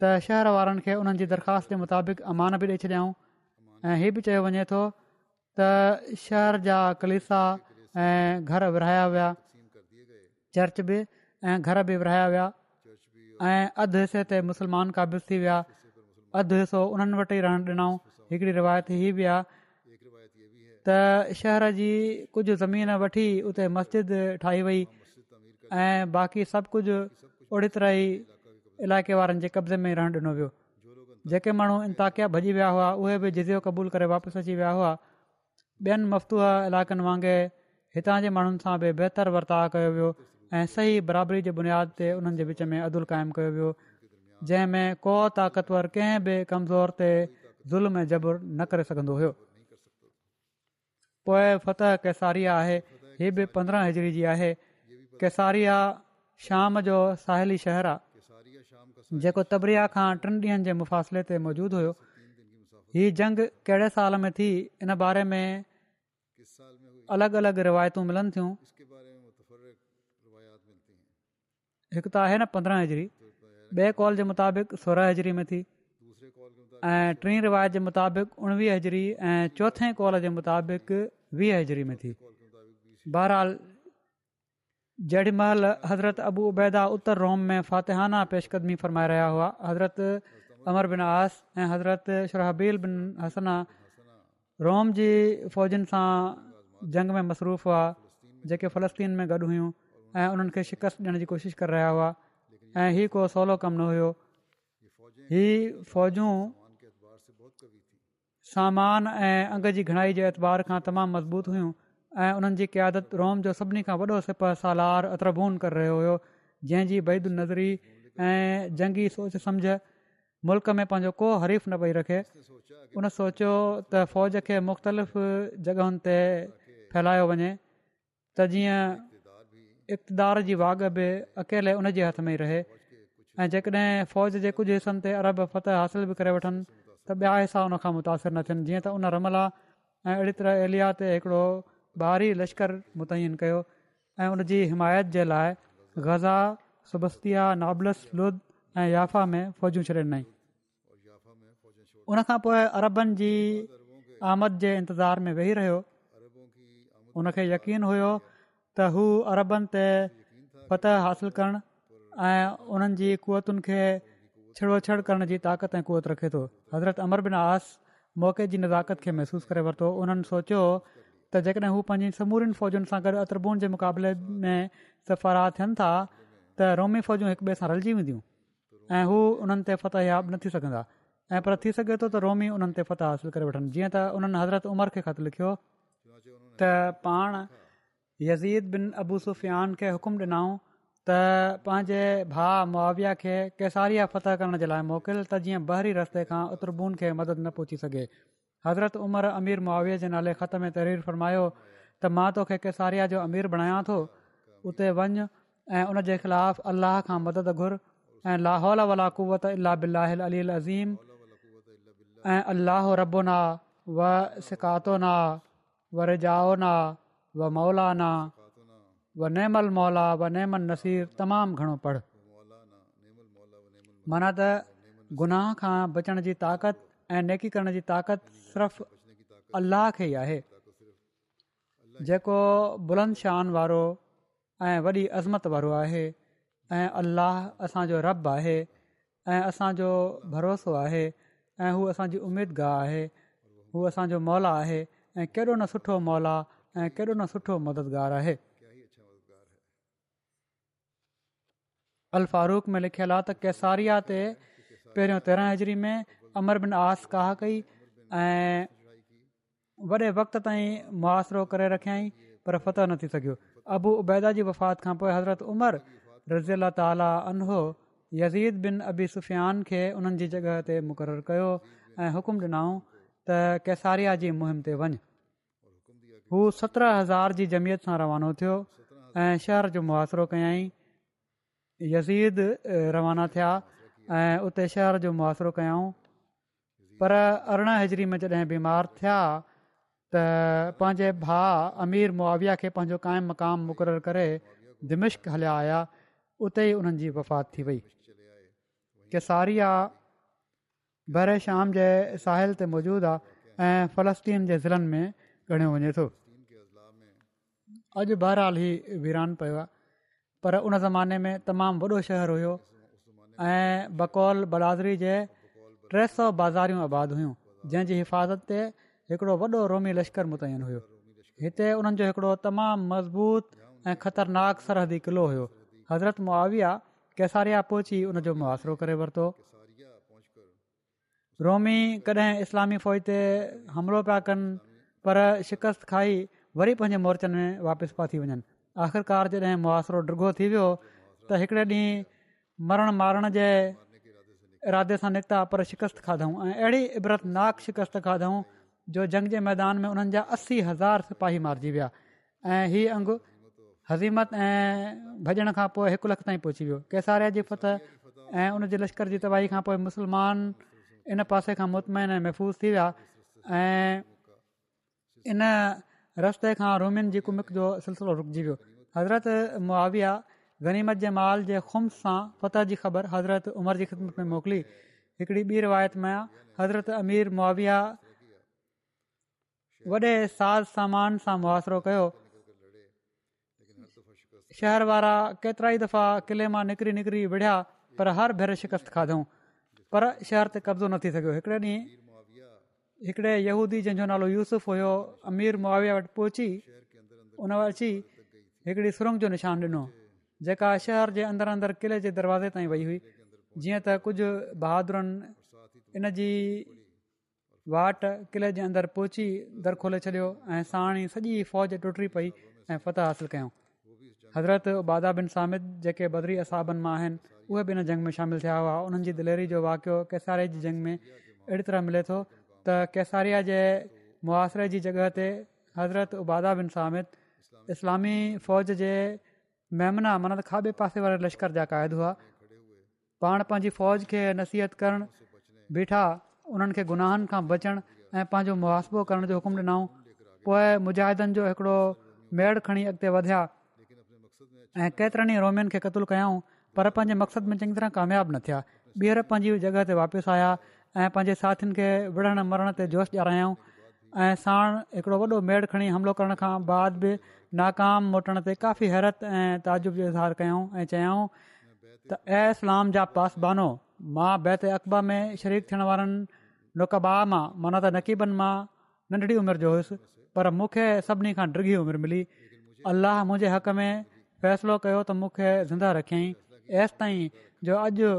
त शहर वारनि खे उन्हनि जी दरख़्वास्त जे मुताबिक़ अमान बि ॾेई छॾियाऊं ऐं हीअ बि चयो वञे थो त शहर जा कलिसा ऐं घरु विरहाया विया घर बि विया ऐं अधु हिसे ते मुसलमान क़ाबिज़ थी विया अधु हिसो उन्हनि वटि ई रहणु ॾिनऊं हिकड़ी रिवायत इहा बि आहे शहर जी कुझु ज़मीन वठी उते मस्जिद ठाही वई ऐं बाक़ी सभु कुझु ओड़ी तरह इलाइक़े वारनि जे कब्ज़े में रहण ॾिनो वियो जेके माण्हू इंताकिया भॼी विया हुआ उहे बि जिज़ियो कबूल करे वापसि अची विया हुआ ॿियनि मफ़्तूह इलाइक़नि वांगुरु हितां जे माण्हुनि सां बि बहितर वर्ताउ कयो वियो ऐं सही बराबरी जे बुनियाद ते उन्हनि जे विच में अदुल कायम कयो वियो जंहिंमें को ताक़तवर कंहिं बि कमज़ोर ज़ुल्म जबर न हुयो पोइ फत कैसारिया आहे ही बि पंद्रहं हजरी जी आहे कैसारिया शाम जो साहेली शहर आहे जेको तबरिया खां टिन ॾींहनि जे मुफ़ासिले ते मौजूदु हुयो ही जंग कहिड़े साल में थी इन बारे में अलॻि अलॻि रिवायतूं मिलनि थियूं हिकु त आहे न पंद्रहं हज़री ॿिए कॉल जे मुताबिक़ सोरहं हज़री में थी ऐं टीं रिवायत जे मुताबिक़ उणिवीह हज़री ऐं चोथे कॉल जे मुताबिक़ वीह हज़री में थी बहराल जे महिल हज़रत अबू उबैदा उत्तर रोम में फ़ातिहाना पेशकदमी फरमाए रहिया हुआ हज़रत अमर बिन आस ऐं हज़रत शरहबील बिन हसना रोम जी फ़ौजनि सां जंग में मसरूफ़ हुआ जेके फलस्तीन में गॾु हुयूं ऐं उन्हनि खे शिकस्त ॾियण जी कोशिशि करे रहिया हुआ ऐं हीउ को सवलो कमु न हुयो हीअ फ़ौजूं सामान ऐं अंग जी घणाई जे एतबार खां तमामु मज़बूत हुयूं ऐं उन्हनि जी क्यादत रोम जो सभिनी खां वॾो सिप सालार अतरबून करे रहियो हुयो जंहिं जी बहद नज़री ऐं जंगी सोच समुझ मुल्क में पंहिंजो को हरीफ़ न पई रखे उन सोचियो त फ़ौज खे मुख़्तलिफ़ जॻहियुनि ते फैलायो वञे त जीअं इक़्तदार जी वाग बि अकेले उन जे हथ में ई रहे ऐं जेकॾहिं फ़ौज जे कुझु हिसनि ते अरब फत हासिल बि करे वठनि त ॿिया हिसा उन खां मुतासिर न थियनि जीअं त उन रमला ऐं तरह एलिया ते हिकिड़ो भारी लश्कर मुतयन कयो ऐं उन हिमायत जे लाइ ग़ज़ा सुबस्तिया नाबलस लुध ऐं याफ़ा में फ़ौजूं छॾे ॾिनई उन खां पोइ अरबनि जी आमद जे इंतज़ार में वेही रहियो हुन यकीन हुयो त हू अरबनि ते फत हासिलु करणु ऐं उन्हनि जी क़वतुनि खे छेड़छेड़ करण जी ताक़त ऐं कुवत रखे थो हज़रत अमर बिन आस मौक़े जी नज़ाकत खे महसूसु करे वरितो उन्हनि सोचियो त जेकॾहिं हू पंहिंजी समूरियुनि फ़ौजनि सां गॾु अतरबून जे मुक़ाबले में सफ़ारा थियनि था त रोमी फ़ौजूं हिकु ॿिए सां रलजी वेंदियूं ऐं हू हुननि ते फ़तह न थी सघंदा ऐं पर थी सघे थो त रोमी उन्हनि ते हासिल करे वठनि जीअं त उन्हनि हज़रत उमर खे ख़तु लिखियो त पाण यज़ीद बिन अबू सुफ़ियान खे हुकुम ॾिनऊं त पंहिंजे भाउ मुआिया खे केसारिया फ़तह करण जे लाइ मोकिल त जीअं बहरी रस्ते खां उतरबून खे मदद न पहुची सघे हज़रत उमर अमीर मुआविया जे नाले ख़त में तरीर फ़र्मायो त मां तोखे कैसारिया जो अमीर बणायां थो उते वञु ऐं उन जे ख़िलाफ़ु अलाह खां मदद घुर ऐं लाहौल वला कुवत अलाह बिलाहिल अली अज़ीम ऐं अलाह रबुना व शिकातोना व ना व मौलाना व नेमल मौला व नसीर पढ़ माना त गुनाह खां बचण जी ताक़त ऐं नेकी करण जी ताक़त सिर्फ़ु अल्लाह खे ई आहे जेको बुलंद शान वारो ऐं वॾी अज़मत वारो आहे ऐं अल्लाह असांजो रब आहे ऐं असांजो भरोसो आहे ऐं हू असांजी उमेदगाह आहे हू असांजो मौला आहे ऐं केॾो न सुठो मौला ऐं केॾो न सुठो मददगारु आहे फारूक में लिखियलु आहे त कैसारिया ते पहिरियों तरह हज़री में अमर बिन आस कहा कई ऐं वॾे वक़्त ताईं मुआासिरो करे रखियईं पर फतह न थी सघियो अबू उबैदा जी वफ़ात खां पोइ हज़रत उमर रज़ीला ताला अन यज़ीद बिन अबी सुफ़ियान खे उन्हनि जी जॻह ते मुक़ररु कयो ऐं हुकुम ॾिनाऊं त केसारिया जी मुहिम ते वञु हू सतरहां हज़ार जी जमियत सां रवानो थियो ऐं शहर जो मुआासिरो कयाई यज़ीद रवाना थिया ऐं उते शहर जो मुआरो कयाऊं पर अरिड़हं हजरी में जॾहिं बीमार थिया त पंहिंजे भाउ अमीर मुआविया खे पंहिंजो काइम मक़ाम मुक़ररु करे दिमिश्क हलिया आया उते ई उन्हनि जी वफ़ात थी वई सारिया बरे शाम जे साहिल ते मौजूदु आहे ऐं फलतीन जे ज़िलनि में वञे थो अॼु बहरहाल ई वीरान पियो आहे पर उन ज़माने में तमामु वॾो शहरु हुयो ऐं बकौल बलादरी जे टे सौ बाज़ारियूं आबाद हुयूं जंहिंजी हिफ़ाज़त ते हिकिड़ो वॾो रोमी लश्कर मुतयन हुयो हिते उन्हनि जो हिकिड़ो तमामु मज़बूत ऐं ख़तरनाक सरहदी क़िलो हुयो हज़रत मुआविया कैसारिया पहुची उन जो मुआासिरो करे वरितो रोमी कॾहिं इस्लामी फ़ौज ते हमिलो पिया कनि पर शिकस्त खाई वरी पंहिंजे मोर्चनि में वापसि पाती वञनि आख़िरकार जॾहिं मुआासिरो डिघो थी वियो त हिकिड़े ॾींहुं मरण मारण जे इरादे सां निकिता पर शिकस्त खाधऊं ऐं अहिड़ी इबरतनाक शिकस्त खाधऊं जो जंग जे मैदान में उन्हनि जा असी हज़ार सिपाही मारिजी विया ऐं हीअ अंगु हज़ीमत ऐं भॼण खां पोइ हिकु लख ताईं पहुची वियो केसार फत ऐं उनजे लश्कर जी तबाही खां पोइ मुस्लमान इन पासे खां मुतमैन ऐं महफ़ूज़ थी विया ऐं इन रस्ते खां रोमियुनि जी कुमिक जो सिलसिलो रुकिजी वियो हज़रत मुआविया गनीमत जे माल जे खुम सां फत जी ख़बर हज़रत उमर जी ख़िदमत में मोकिली हिकिड़ी ॿी रिवायत मां हज़रत अमीर मुआविया वॾे साज़ सामान सां मुआासिरो कयो शहर वारा केतिरा ई दफ़ा क़िले मां निकिरी निकिरी विढ़िया पर हर भेरे शिकस्त खाधऊं पर शहर ते कब्ज़ो न थी सघियो हिकिड़े ॾींहुं हिकिड़े यहूदी जंहिंजो नालो यूसुफ़ हुयो अमीर मुआविया वटि पहुची उन वटि अची हिकिड़ी सुरंग जो निशान ॾिनो जेका शहर जे अंदरि अंदरि किले जे दरवाज़े ताईं वई हुई जीअं त कुझु बहादुरनि इन जी वाट किले जे अंदरि पहुची दर खोले छॾियो ऐं साणी सॼी फ़ौज टुटी पई ऐं फ़तह हासिलु कयऊं हज़रत बादा बिन सामिद जेके बदरी असाबनि मां आहिनि उहे बि इन जंग में शामिलु थिया हुआ उन्हनि जी दिलेरी जो वाक़ियो केसारे जी जंग में अहिड़ी तरह मिले थो त केसारिया जे मुआरे जी जॻह ते हज़रत उबादा बिन सामिद इस्लामी फ़ौज जे महिमान माना खाॿे पासे वारे लश्कर जा क़ाइदो हुआ पाण पंहिंजी फ़ौज खे नसीहत करण बीठा उन्हनि खे गुनाहनि खां बचण ऐं पंहिंजो मुआवसबो करण जो हुकुम ॾिनऊं पोएं मुजाहिदनि जो हिकड़ो मेड़ खणी अॻिते वधिया ऐं केतिरनि ई रोमियुनि खे क़तलु कयाऊं पर पंहिंजे मक़सद में चङी तरह कामयाबु न थिया ॿीहर पंहिंजी जॻह ते वापसि आया ऐं पंहिंजे साथियुनि खे विढ़ण मरण ते जोश ॾियारायऊं ऐं साण हिकिड़ो वॾो मेड़ु खणी हमिलो करण खां बाद बि नाकाम मोटण ते काफ़ी हैरत ऐं ताजुब जो इज़ार कयूं ऐं चयाऊं त ऐ सलाम जा पासबानो मां बैत अक़बा में शरीक थियण वारनि नुक़बा मां माना त नक़ीबनि मां नंढड़ी उमिरि जो हुयुसि पर मूंखे सभिनी खां ॾिघी उमिरि मिली अलाह मुंहिंजे हक़ में फ़ैसिलो कयो त मूंखे ज़िंदा रखियईं एसि ताईं जो अॼु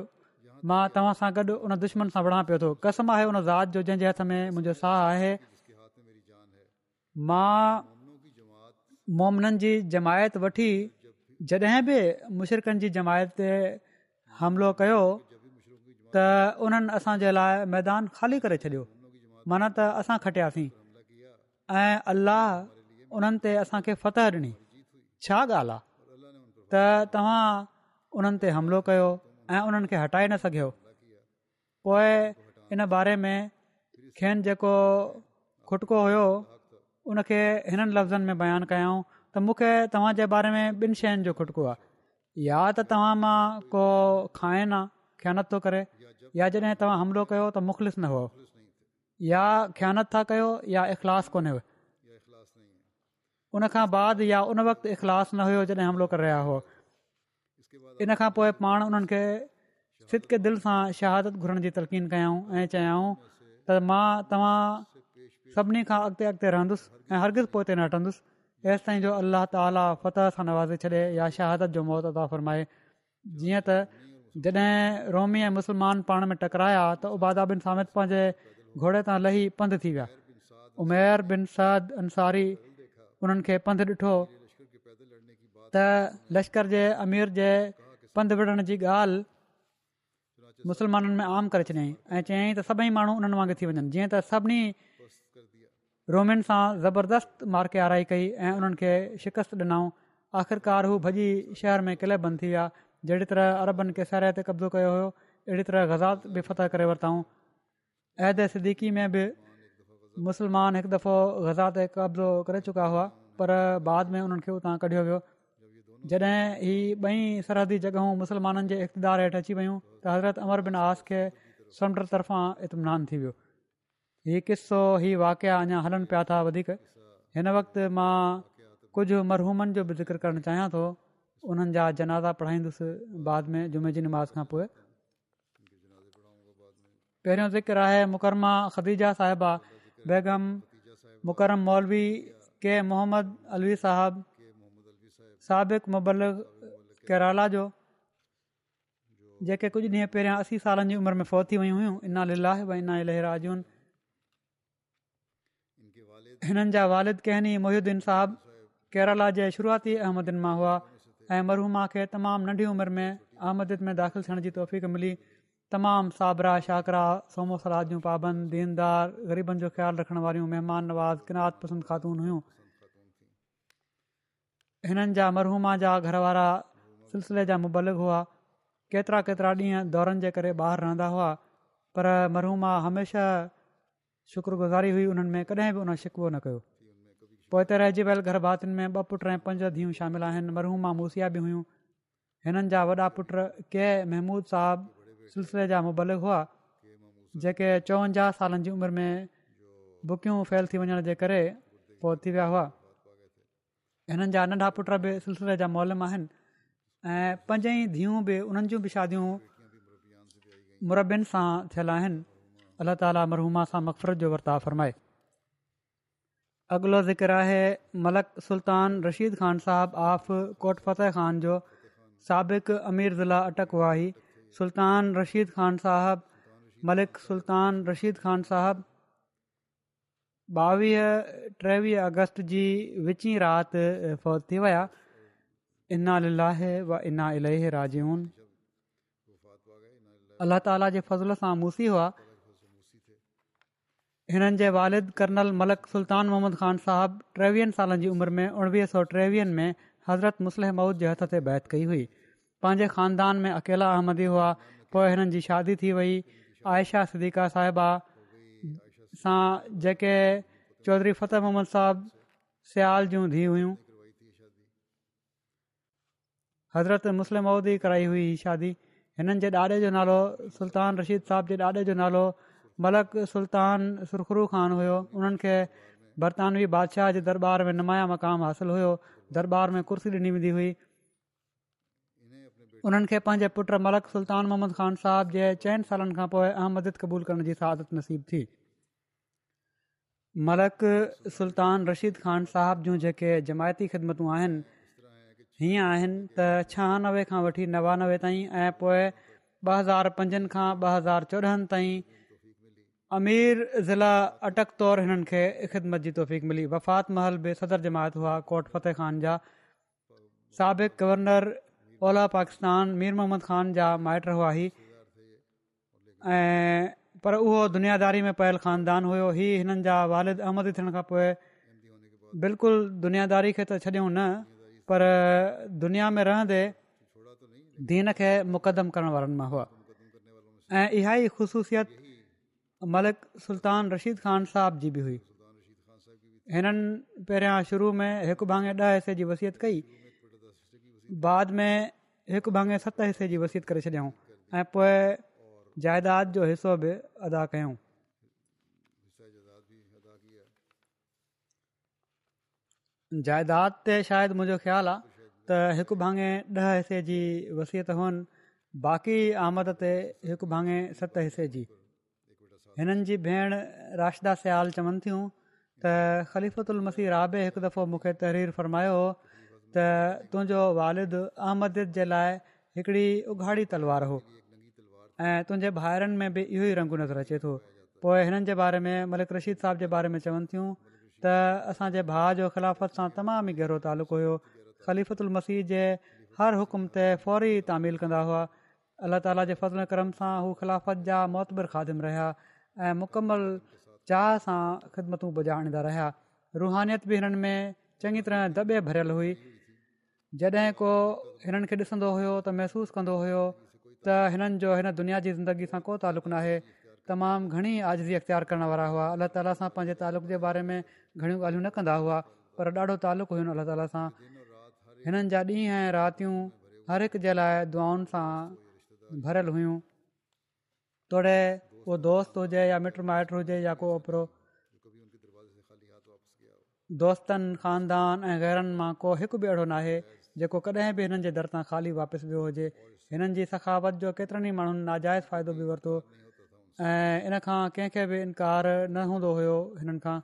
मां तव्हां सां गॾु उन दुश्मन सां विढ़ा पियो थो कसम आहे उन ज़ात जो जंहिंजे हथ में मुंहिंजो साह आहे मां मोमननि जी जमायत वठी जॾहिं बि मुशरकनि जी जमायत ते हमिलो कयो त उन्हनि असांजे लाइ मैदान ख़ाली करे छॾियो माना त असां खटियासीं ऐं अल्लाह उन्हनि ते असांखे फतह ॾिनी छा ॻाल्हि आहे त तव्हां उन्हनि ते हमिलो कयो ऐं उन्हनि खे हटाए न सघियो पोइ इन बारे में खेनि जेको खुटको हुयो उनखे हिननि लफ़्ज़नि में बयानु कयाऊं त मूंखे तव्हांजे बारे में ॿिनि शयुनि जो खुटको आहे या त तव्हां मां को खाइन आहे ख्यानत थो करे या जॾहिं तव्हां हमिलो कयो त मुखलिस न हुओ या ख्यानत था कयो या इख़लास कोन्हे उन खां बाद या उन वक़्तु इख़लास न हुयो जॾहिं हमिलो करे रहिया हो इन खां पोइ पाण उन्हनि खे फितके दिलि सां शहादत घुरण जी तलक़ीन कयूं ऐं चयाऊं त मां तव्हां सभिनी खां अॻिते अॻिते रहंदुसि ऐं हरगिज़ पोइ न हटंदुसि जेसि ताईं जो अल्लाह ताली फतह सां नवाज़े छॾे या शहादत जो मौत अदा फ़रमाए जीअं त जॾहिं रोमी ऐं मुसलमान पाण में टकराया त उबादा बिन सामिद पंहिंजे घोड़े तां लही पंधि थी विया उमेर बिन सद अंसारी उन्हनि खे पंधि ॾिठो त लश्कर जे अमीर जे पंधु विढ़ण जी ॻाल्हि मुसलमाननि में आम करे छॾियांईं ऐं चयाईं त सभई माण्हू उन्हनि वांगुरु थी वञनि जीअं त सभिनी रोमियुनि सां ज़बरदस्तु मार्के हाराई कई ऐं उन्हनि खे शिकस्त ॾिनऊं आख़िरकार हू भॼी शहर में किले बंदि थी विया जहिड़ी तरह अरबनि खे सरे ते कब्ज़ो कयो हुयो अहिड़ी तरह ग़ज़ात बि फतह करे वरिताऊं अहदे सिद्दीकी में बि मुसलमान हिकु दफ़ो क़ब्ज़ो करे चुका हुआ पर बाद में उन्हनि खे उतां कढियो वियो जॾहिं हीअ ॿई सरहदी जॻहियूं मुस्लमाननि जे इक़्तदार हेठि अची वियूं त हज़रत अमर बिन आस खे समुंडु तरफ़ां इतमिनानु थी वियो हीउ क़िसो हीउ वाक़िया अञा हलनि पिया था वधीक हिन वक़्तु मां कुझु मरहूमनि जो बि ज़िक्र करणु चाहियां थो उन्हनि जा जनाज़ा पढ़ाईंदुसि बाद में जुमे जी नमाज़ खां पोइ पहिरियों ज़िक्र आहे मुकरमा ख़दीजा साहिबा बेगम मुकरम मौलवी के मोहम्मद अलवी साहिबु साबिक़ مبلغ केरला जो जेके कुझु ॾींहं पहिरियां असी सालनि जी उमिरि में फोती वयूं हुयूं हिननि जा वालिद कहनी मोहिद्दीन साहिब केरला जे शुरुआती अहमदन मां हुआ ऐं मरूमा खे तमामु नंढी उमिरि में अहमदन में दाख़िल थियण जी तौफ़ मिली तमामु साबरा शाकरा सोमो सलादियूं पाबंद दीनदार ग़रीबनि जो ख़्यालु रखण वारियूं महिमान नवाज़ किनात पसंदि ख़ातून हुयूं हिननि जा मरहूमा जा घर वारा सिलसिले जा मुबालग हुआ केतिरा केतिरा ॾींहं दौरनि जे करे ॿाहिरि रहंदा हुआ पर मरहूमा हमेशह शुक्रगुज़ारी हुई हुननि में कॾहिं बि उन शिकवो न कयो पोइ हिते रहिजी वियल घर भातियुनि में ॿ पुट ऐं पंज धीअ शामिल आहिनि मरूमा मूसिया बि हुयूं हिननि जा वॾा पुट के महमूद साहब सिलसिले जा मुबलिग हुआ जेके चोवंजाह सालनि जी उमिरि में बुकियूं फेल थी वञण जे करे पोइ थी विया हुआ हिननि जा नंढा पुट बि सिलसिले जा मोलम आहिनि ऐं पंज ई धीअ बि उन्हनि जूं बि शादियूं मुरबनि सां थियलु आहिनि अलाह ताला मरहूमा सां मक़फ़रत जो वर्ता फ़रमाए अॻिलो ज़िक्र आहे मलक सुल्तान रशीद ख़ान साहब आफ़ कोट फतेह ख़ान जो साबिक़ु अमीर ज़िला अटक हुआ वाही सुल्तान रशीद ख़ान साहब मलिक सुल्तान रशीद ख़ान साहिबु ॿावीह टेवीह अगस्त जी विची राति फ़ौज थी विया इना इलाही अल्लाह ताला जे वालिद कर्नल मलिक सुल्तान मोहम्मद ख़ान साहिबु टेवीह सालनि जी उमिरि में उणिवीह सौ टेवीह में हज़रत मुसलिह माउद जे हथ ते बैत कई हुई पंहिंजे ख़ानदान में अकेला अहमदी हुआ पोइ हिननि जी शादी थी वई आयशा सिदिका साहिबा सां जेके चौधरी फतेह मोहम्मद साहिब सियाल जूं धीउ हुयूं हज़रत मुस्लिम उदय कराई हुई शादी हिननि जे ॾाॾे जो नालो सुल्तान रशीद साहब जे ॾाॾे जो नालो मलक सुल्तान सुरखरू ख़ान हुयो उन्हनि खे बरतानवी बादशाह जे दरबार में नुमाया मक़ामु हासिलु हुयो दरबार में कुर्सी ॾिनी वेंदी हुई उन्हनि खे पंहिंजे पुट मलक सुल्तान मोहम्मद ख़ान साहब जे चइनि सालनि खां पोइ अहमद क़बूल करण जी सादत नसीबु थी मलक सुल्तान रशीद ख़ान साहब जूं जेके जमायती ख़िदमतूं आहिनि हीअं आहिनि त छहानवे खां वठी नवानवे ताईं ऐं पोए ॿ हज़ार पंजनि खां ॿ हज़ार चोॾहनि ताईं अमीर ज़िला अटक तौरु हिननि खे ख़िदमत जी तौफ़ीक़ मिली वफ़ात महल बि सदर जमायत हुआ कोट फ़तेह ख़ान जा साबिक़ु गवर्नर ओला पाकिस्तान मीर मोहम्मद ख़ान जा माइट हुआ ऐं पर उहो दुनियादारी में पयल ख़ानदान हुयो ही हिननि जा वालिद والد थियण खां पोइ बिल्कुलु दुनियादारी खे त छॾियऊं न पर दुनिया में रहंदे दीन खे मुक़दम करण वारनि मां हुआ ऐं इहा ई ख़ुशूसियत मलिक सुल्तान रशीद ख़ान साहिब जी बि हुई हिननि पहिरियां शुरू में हिकु भाङे ॾह हिसे जी वसियत कई बाद में हिकु भाङे सत हिसे जी वसियत करे छॾियऊं ऐं जाइदाद जो हिसो बि अदा कयूं जाइदाद ते शायदि मुंहिंजो ख़्यालु आहे त हिकु भाङे ॾह हिसे जी वसियत हुअनि बाक़ी आमद ते हिकु भाङे सत हिसे जी हिननि जी भेण राशिदा सयाल चवनि थियूं त ख़लीफ़तुल मसीह राबे हिकु दफ़ो मूंखे तहरीर फरमायो हो त तुंहिंजो वालिद अहमदिद जे लाइ हिकिड़ी उघाड़ी तलवार हो ऐं तुंहिंजे भाइरनि में बि इहो ई रंग नज़र अचे थो पोइ हिननि जे बारे में मलिक रशीद साहिब जे बारे में चवनि थियूं त असांजे भाउ जो ख़िलाफ़त सां तमामु ई गहिरो तालुक़ु हुयो खलीफ़तु उल मसीह जे हर हुकुम ते फौरी तामील कंदा हुआ अलाह ताला जे फज़ल करम सां हू ख़िलाफ़त जा मुतबर ख़ादिम रहिया ऐं मुकमल चाह सां ख़िदमतूं बुॼाणींदा रहिया रुहानियत बि हिननि में चङी तरह दॿे भरियलु हुई जॾहिं को हिननि खे ॾिसंदो हुयो त महसूसु कंदो हुयो त हिननि जो हिन दुनिया जी ज़िंदगी सां को तालुक़ु नाहे तमामु घणी आज़िज़ी अख्तियार करण वारा हुआ अलाह ताला सां पंहिंजे तालुक़ जे बारे में घणियूं ॻाल्हियूं न कंदा हुआ पर ॾाढो तालुक़ु हुयो अला ताला सां हिननि जा ॾींह ऐं रातियूं हर हिक जे लाइ दुआउनि सां भरियलु हुइयूं तोड़े को दोस्त हुजे या मिट माइट हुजे या को ओपिरो दोस्तनि ख़ानदान ऐं घरनि मां को हिकु बि अहिड़ो न जेको कॾहिं बि हिननि जे दर सां ख़ाली वापसि वियो हुजे हिननि जी सकाफ़त जो केतिरनि ई माण्हुनि नाजाइज़ फ़ाइदो बि वरितो ऐं इन खां कंहिंखे बि इनकार न हूंदो हुयो हिननि खां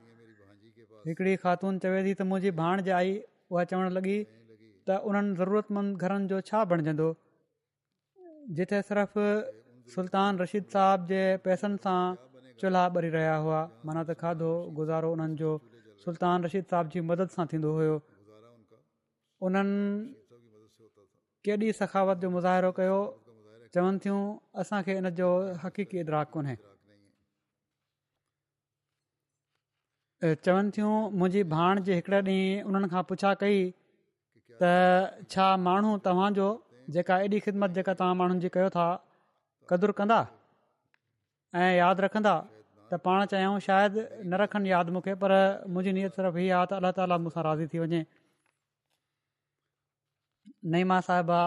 हिकिड़ी ख़ातून चवे थी त मुंहिंजी भाण ज आई उहा चवणु लॻी त उन्हनि ज़रूरतमंद घरनि जो छा बणजंदो जिते सिर्फ़ सुल्तान रशीद साहब जे पैसनि सां चुल्हा ॿरी रहिया हुआ माना त खाधो गुज़ारो हुननि जो सुल्तान रशीद साहब जी मदद सां थींदो हुयो उन्हनि केॾी सखावत जो मुज़रो कयो चवनि थियूं असांखे इन जो हक़ीक़ी इदराक कोन्हे चवनि थियूं मुंहिंजी भाण जे हिकिड़े ॾींहुं उन्हनि खां पुछा कई त छा माण्हू तव्हांजो जेका एॾी ख़िदमत जेका तव्हां माण्हुनि जी कयो था क़दुरु कंदा ऐं यादि रखंदा त पाण चाहियूं शायदि न रखनि यादि मूंखे पर मुंहिंजी नियत सिर्फ़ु हीअ आहे त अल्ला ताला मूंसां राज़ी थी वञे नईमा साहिबा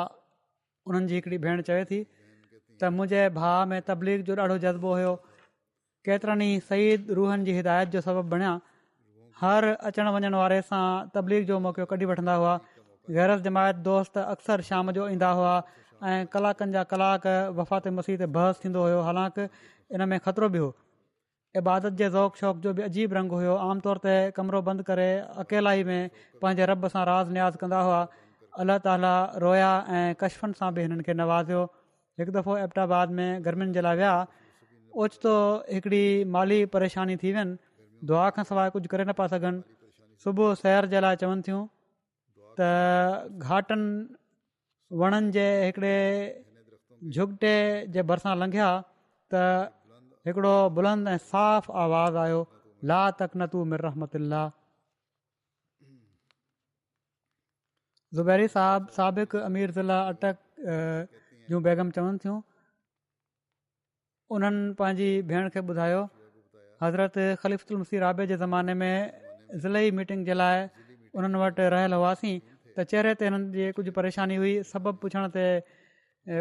उन्हनि जी हिकड़ी भेण चवे थी त मुंहिंजे भाउ में तबलीग जो ॾाढो जज़्बो हुयो केतिरनि ई सही रूहनि जी हिदायत जो सबबु बणिया हर अचण वञणु वारे सां तबलीग जो मौको कढी वठंदा हुआ गैरज जमायत दोस्त अक्सर शाम जो ईंदा हुआ ऐं कलाकनि जा कलाक वफ़ातीते बहस थींदो हुयो हालांकि इन में ख़तरो बि हो इबादत जे शौक़ जो बि अजीब रंगु हुयो आमतौर ते कमिरो बंदि करे अकेला में पंहिंजे रब सां राज़ नयाज़ कंदा हुआ अलाह ताला रोया ऐं कश्मुनि सां बि हिननि खे नवाज़ियो हिकु दफ़ो अहमदाबाद में गर्मियुनि जे लाइ विया ओचितो हिकिड़ी माली परेशानी थी वियनि दुआ खां सवाइ कुझु करे न पिया सघनि सुबुह सैर जे लाइ चवनि थियूं त घाटनि वणनि जे हिकिड़े झुगटे जे भरिसां लंघिया त हिकिड़ो बुलंद ऐं साफ़ आवाज़ु आयो ला तक न मिर रहमत अल ज़ुबैरी साहिबु साबिक़ु अमीर ज़िला अटक जूं बेगम चवनि थियूं उन्हनि पंहिंजी भेण खे ॿुधायो हज़रत ख़लीफ़ुल मसी रा जे ज़माने में ज़िले ज़िली मीटिंग जे लाइ उन्हनि वटि रहियल हुआसीं त चहिरे ते हिननि जी कुझु परेशानी हुई सभु पुछण ते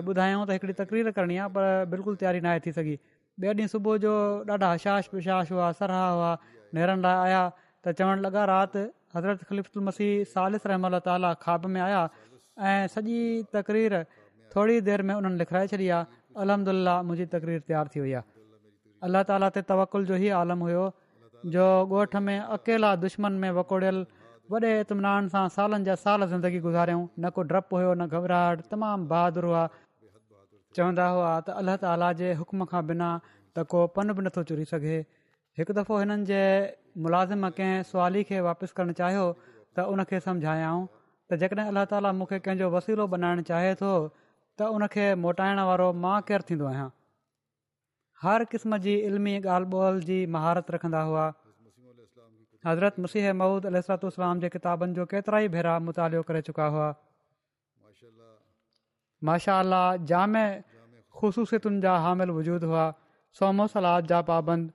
ॿुधायूं त हिकिड़ी तकरीर करणी आहे पर बिल्कुलु तयारी न थी सघी ॿिए ॾींहुं सुबुह जो ॾाढा हशाश पिशाश हुआ सरहा हुआ नेरनि लाइ आया त चवणु लॻा राति हज़रत ख़लिफ़ुल मसीह सालिस रहम ताली खाॿ में आया ऐं सॼी तकरीर थोरी देरि में उन्हनि लिखाराए छॾी आहे अलहमिल्ला मुंहिंजी तकरीर तयारु थी वई आहे अलाह ताला ते तवकल जो इहो आलम हुयो जो ॻोठ में अकेला दुश्मन में वकोड़ियल वॾे इतमिनान सां साल साल ज़िंदगी गुज़ारियऊं न को डपु हुयो न घबराहट तमामु बहादुर हुआ चवंदा हुआ त अल्ला ताला जे हुकम खां बिना त को पन बि नथो चुरी सघे हिकु दफ़ो हिननि जे मुलाज़िम कंहिं सुवाली खे वापसि करणु चाहियो त उन खे सम्झायांव त जेकॾहिं अलाह ताला मूंखे कंहिंजो वसीलो बनाइण चाहे थो त उनखे मोटाइण वारो मां केरु थींदो आहियां हर क़िस्म जी इल्मी ॻाल्हि ॿोल जी महारत रखंदा हुआ हज़रत मुसीह महूद अलतोलाम जे किताबनि जो केतिरा ई भेरा मुतालो करे चुका हुआ माशा अलाह जाम ख़ुशूसियतुनि जा हामिल वज़ूदु हुआ सोमो सलाद जा पाबंद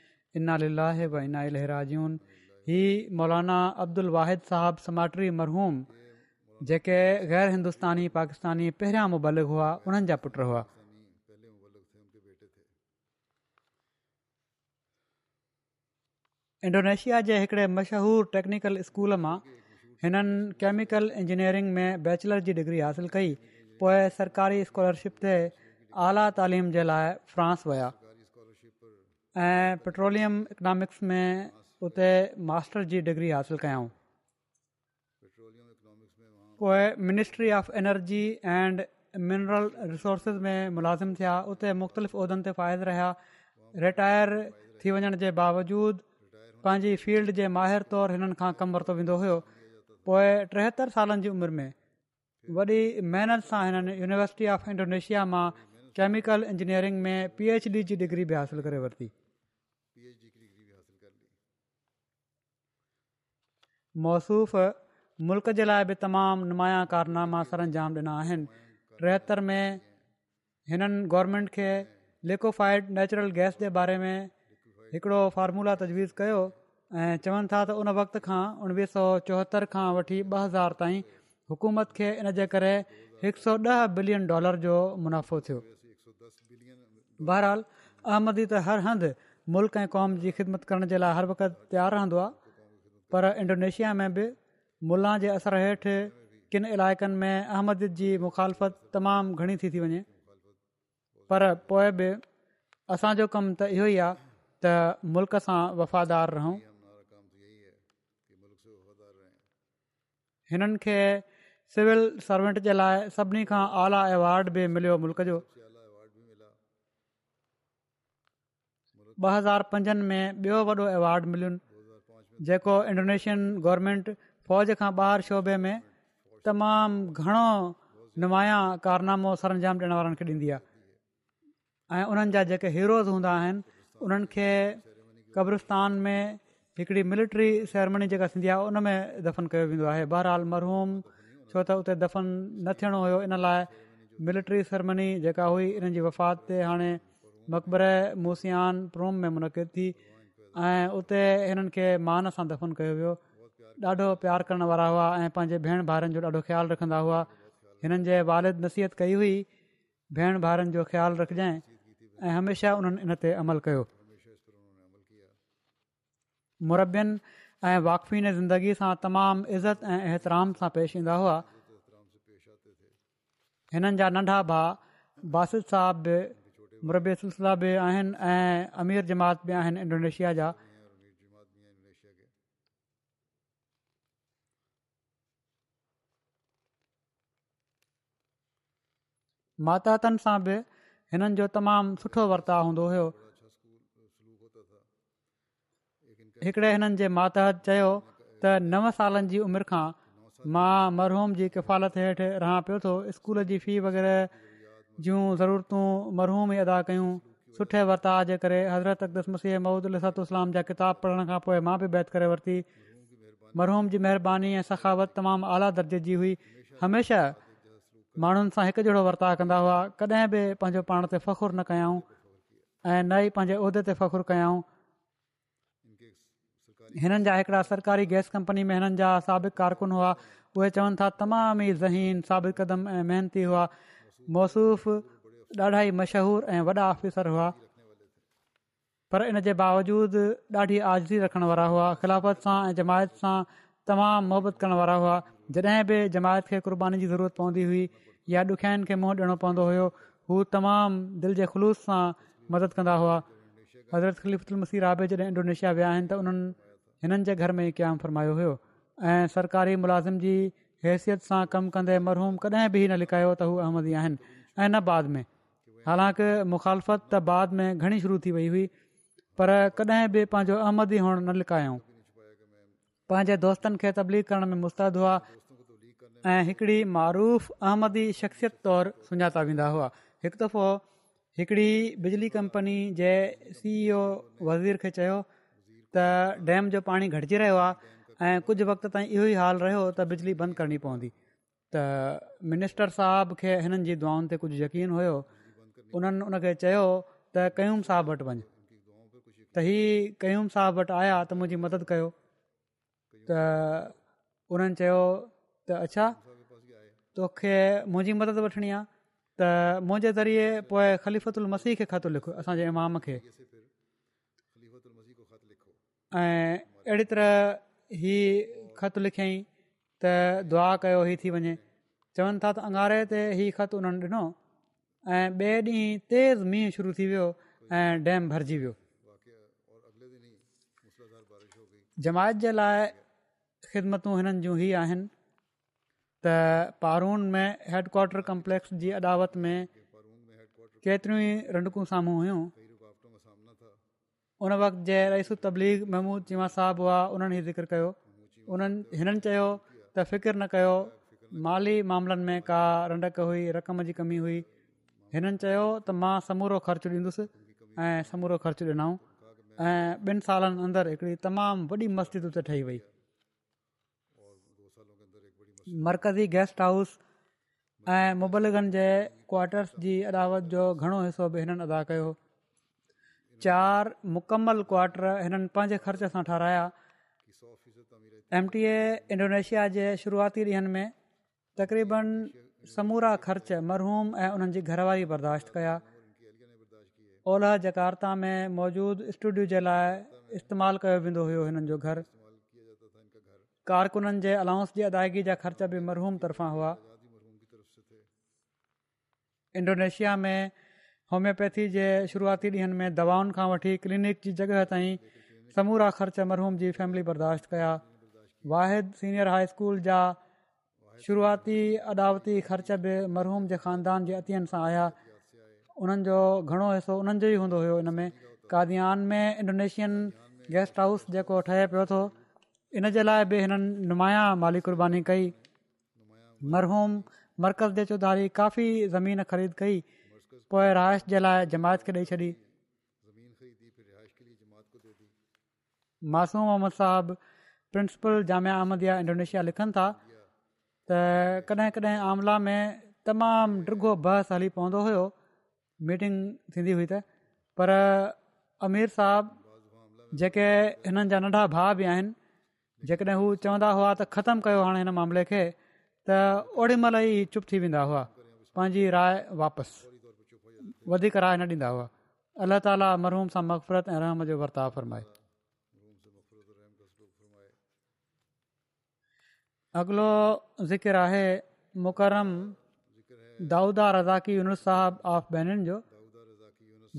इनाहिब इना इलाजून ही मौलाना अब्दुल वाहिद साहब समाट्री मरहूम जेके गैर हिंदुस्तानी पाकिस्तानी पहिरियां मुबालिक हुआ उन्हनि जा पुट हुआ इंडोनेशिया जे हिकड़े मशहूरु टेक्नीकल स्कूल मां हिननि केमिकल इंजीनियरिंग में बैचलर जी डिग्री हासिल कई पोइ सरकारी स्कॉलरशिप ते आला तइलीम जे लाइ फ़्रांस विया ऐं पेट्रोलियम इकनॉमिक्स में उते मास्टर जी डिग्री हासिलु कयऊं पोइ ministry of energy and mineral resources में मुलाज़िम थिया उते मुख़्तलिफ़ उहिदनि ते फ़ाइदे रहिया रिटायर थी वञण जे बावजूदि पंहिंजी फील्ड जे माहिर तौरु हिननि खां कमु वरितो वेंदो हुयो पोइ टेहतरि सालनि जी उमिरि में वॾी महिनत सां हिननि यूनिवर्सिटी ऑफ इंडोनेशिया मां केमिकल इंजीनियरिंग में पी एच डी जी डिग्री बि हासिलु करे वरिती मौसूफ़ु मुल्क़ जे लाइ बि तमामु नुमाया कारनामा सर अंजाम ॾिना आहिनि टेहतरि में हिननि गौरमेंट खे लिक्विफाइड नैचुरल गैस जे बारे में हिकिड़ो फार्मूला तजवीज़ कयो ऐं चवनि था त उन वक़्त खां उणिवीह सौ चोहतरि खां वठी ॿ हज़ार ताईं हुकूमत खे इन जे करे हिकु सौ ॾह बिलियन डॉलर जो मुनाफ़ो थियो बहरहाल अहमदी त हर हंधि मुल्क़ ऐं क़ौम जी ख़िदमत करण जे लाइ हर वक़्तु तयारु रहंदो आहे पर इंडोनेशिया में बि मुला जे असर हेठि किनि इलाइक़नि में अहमद जी मुखालफ़त तमामु घणी थी थी वञे पर पोइ बि असांजो कमु त इहो ई आहे त मुल्क़ सां वफ़ादार रहूं हिननि खे सिविल सर्वेंट जे लाइ सभिनी खां आला अवॉर्ड बि मिलियो मुल्क जो ॿ हज़ार पंजनि में ॿियो वॾो मिलियुनि जेको इंडोनेशियन गवर्नमेंट फ़ौज खां ॿाहिरि शोबे में तमामु घणो नुमायां कारनामो सरंजाम ॾियण वारनि खे ॾींदी आहे ऐं उन्हनि जा जेके हीरोज़ हूंदा आहिनि उन्हनि खे क़ब्रस्तान में हिकिड़ी मिलिट्री सेरेमनी जेका थींदी आहे उन में दफ़न कयो वेंदो आहे बहरहाल मरहूम छो त उते दफ़न न थियणो हुयो इन लाइ मिलिट्री सेरेमनी जेका हुई इन वफ़ात ते हाणे मक़बर मूसियान प्रोम में मुनक़द थी ऐं उते हिननि खे मान सां दफ़न कयो वियो ॾाढो प्यारु करण वारा हुआ ऐं पंहिंजे भेण भाउरनि जो ॾाढो ख़्यालु रखंदा हुआ हिननि जे वालिद नसीहत कई हुई भेण भाउरनि जो ख़्यालु रखजांइ ऐं हमेशह उन्हनि इन ते अमल कयो मुरबियुनि ऐं वाक़फ़ीन ज़िंदगी सां तमामु इज़त ऐं एतराम सां पेश ईंदा हुआ हिननि जा नंढा भाउ बासित साहब बि मुरबे सिलसिला बि आहिनि ऐं अमीर जमात बि आहिनि मातहतनि सां बि हिननि जो तमामु सुठो वर्ताव हूंदो हुयो हिकिड़े हिननि जे मातहत चयो त नव साल जी उमिरि खां मां मरहूम जी किफ़ालत हेठि रहां पियो थो स्कूल जी फी वग़ैरह जूं ज़रूरतूं मरहूम ई अदा कयूं सुठे वर्ता जे करे हज़रत अकदस मसीह महूदुतूसलाम जा किताब पढ़ण खां पोइ मां बि बैत करे वरिती मरहूम जी महिरबानी ऐं सखावत तमामु आला दर्जे जी हुई हमेशा माण्हुनि सां हिकु जहिड़ो वर्ताहु कंदा हुआ कॾहिं बि पंहिंजो पाण ते फ़खुर न कयाऊं ऐं न ई पंहिंजे उहिदे ते फ़खुरु कयाऊं हिननि जा हिकिड़ा सरकारी गैस कंपनी में हिननि जा साबिक़ कारकुन हुआ उहे चवनि था तमाम ई ज़हीन साबिक़ कदम ऐं महिनती हुआ मौसूफ़ ॾाढा ई मशहूरु ऐं वॾा आफ़िसर हुआ पर इन जे बावजूद ॾाढी आज़ी रखण वारा हुआ ख़िलाफ़त सां ऐं जमायत सां तमामु मोहबत करण वारा हुआ जॾहिं बि जमायत खे क़ुर्बानी जी ज़रूरत पवंदी हुई या ॾुखियाईनि खे मुंहुं ॾियणो पवंदो हुयो हू तमामु दिलि जे ख़ुलूस सां मदद कंदा हुआ हज़रत मसीर आबे जॾहिं इंडोनेशिया विया आहिनि त उन्हनि हिननि जे घर में ई क़यामु फरमायो हुयो ऐं सरकारी मुलाज़िम जी हैसियत सां कमु कंदे मरहूम कडहिं बि न लिकायो त हूअ अहमदी आहिनि ऐं न बाद में हालांकि मुखालफ़त त बाद में घणी शुरू थी वई हुई पर कॾहिं बि पंहिंजो अहमदी हुअण न लिकायूं पंहिंजे दोस्तनि खे तबलीग करण में मुस्तदु हुआ ऐं हिकिड़ी मारुफ़ अहमदी शख़्सियत तौरु सुञाता वेंदा हुआ हिकु दफ़ो हिकिड़ी बिजली कंपनी जे सी ईओ वज़ीर खे चयो त डैम जो पाणी घटिजी रहियो आहे ऐं कुझु वक़्तु ताईं इहो ई हाल रहियो त बिजली बंदि करणी पवंदी त मिनिस्टर साहिब खे हिननि जी दुआनि ते कुझु यकीन हुयो उन्हनि चयो त कयूम साहिब वटि वञु त कयूम साहिब वटि आया त मुंहिंजी मदद कयो त उन्हनि चयो त अच्छा तोखे मुंहिंजी मदद वठणी आहे त मुंहिंजे ज़रिए पोए ख़लीफ़ुल मसीह खे ख़त लिखो असांजे इमाम खे अहिड़ी तरह ही ख़त लिखियई त दुआ कयो ही थी वञे चवनि था त अंगारे ते ही ख़त हुननि ॾिनो ऐं ॿिए ॾींहुं तेज़ मींहुं शुरू थी वियो ऐं डैम भरिजी वियो जमायत जे लाइ ख़िदमतूं हिननि जूं ई आहिनि त पारून में हेडक्वाटर कंप्लेक्स जी अदावत में केतिरियूं ई रंडकूं साम्हूं हुयूं उन वक़्तु जे रईस तबलीग महमूद चीमा साहब हुआ उन्हनि ई ज़िक्र कयो उन्हनि हिननि चयो त फ़िकर न कयो माली मामलनि में का रंडक हुई रक़म जी कमी हुई हिननि चयो त मां समूरो ख़र्च ॾींदुसि ऐं समूरो ख़र्च ॾिनऊं ऐं ॿिनि सालनि अंदरि हिकिड़ी तमामु वॾी मस्जिद उते ठही वई मर्कज़ी गेस्ट हाउस ऐं मुबलगनि जे क्वाटर्स जी अदावत जो घणो हिसो बि हिननि अदा कयो चार मुकमल क्वाटर हिननि पंहिंजे ख़र्च सां ठाहिराया एम टी ए इंडोनेशिया जे शुरुआती ॾींहंनि में तक़रीबन समूरा ख़र्च मरहूम ऐं उन्हनि जी घरवारी बर्दाश्त कया ओलह जकार्ता में मौजूदु स्टूडियो जे लाइ इस्तेमालु कयो वेंदो हुयो हिननि जो घरु कारकुननि जे अलाउंस जी अदायगी जा ख़र्च बि मरहूम तर्फ़ां हुआ इंडोनेशिया में होम्योपैथी जे शुरूआती ॾींहंनि में दवाउनि खां वठी क्लिनिक जी जॻह ताईं समूरा ख़र्च मरहूम जी फैमिली बर्दाश्त कया वाहिद सीनियर हाई स्कूल जा शुरूआती अदावती ख़र्च बि मरहूम जे ख़ानदान जे अतियन सां आया उन्हनि जो घणो हिसो उन्हनि जो ई हूंदो हुयो हिन में कादीन में इंडोनेशियन गेस्ट हाउस जेको ठहे पियो थो इन जे लाइ बि हिननि नुमाया माली कुर्बानी कई मरहूम मरकज़ जे चौधारी काफ़ी ज़मीन ख़रीद कई पोइ राइश जे लाइ जमायत खे ॾेई छॾी मासूम मुहम्मद साहबु principal Jamia Ahmadiyya Indonesia लिखनि था त कॾहिं कॾहिं आमला में तमामु डिगो बहस हली पवंदो हुयो मीटिंग थींदी हुई त पर अमीर साहबु जेके हिननि जा नंढा भाउ बि आहिनि जेकॾहिं हू चवंदा हुआ त ख़तमु कयो हाणे हिन मामले खे त ओॾी महिल ई चुप थी वेंदा हुआ पंहिंजी राय वापसि वधीक ताला मरहूम सां मक़फ़रत ऐं रहम जो वर्तावीन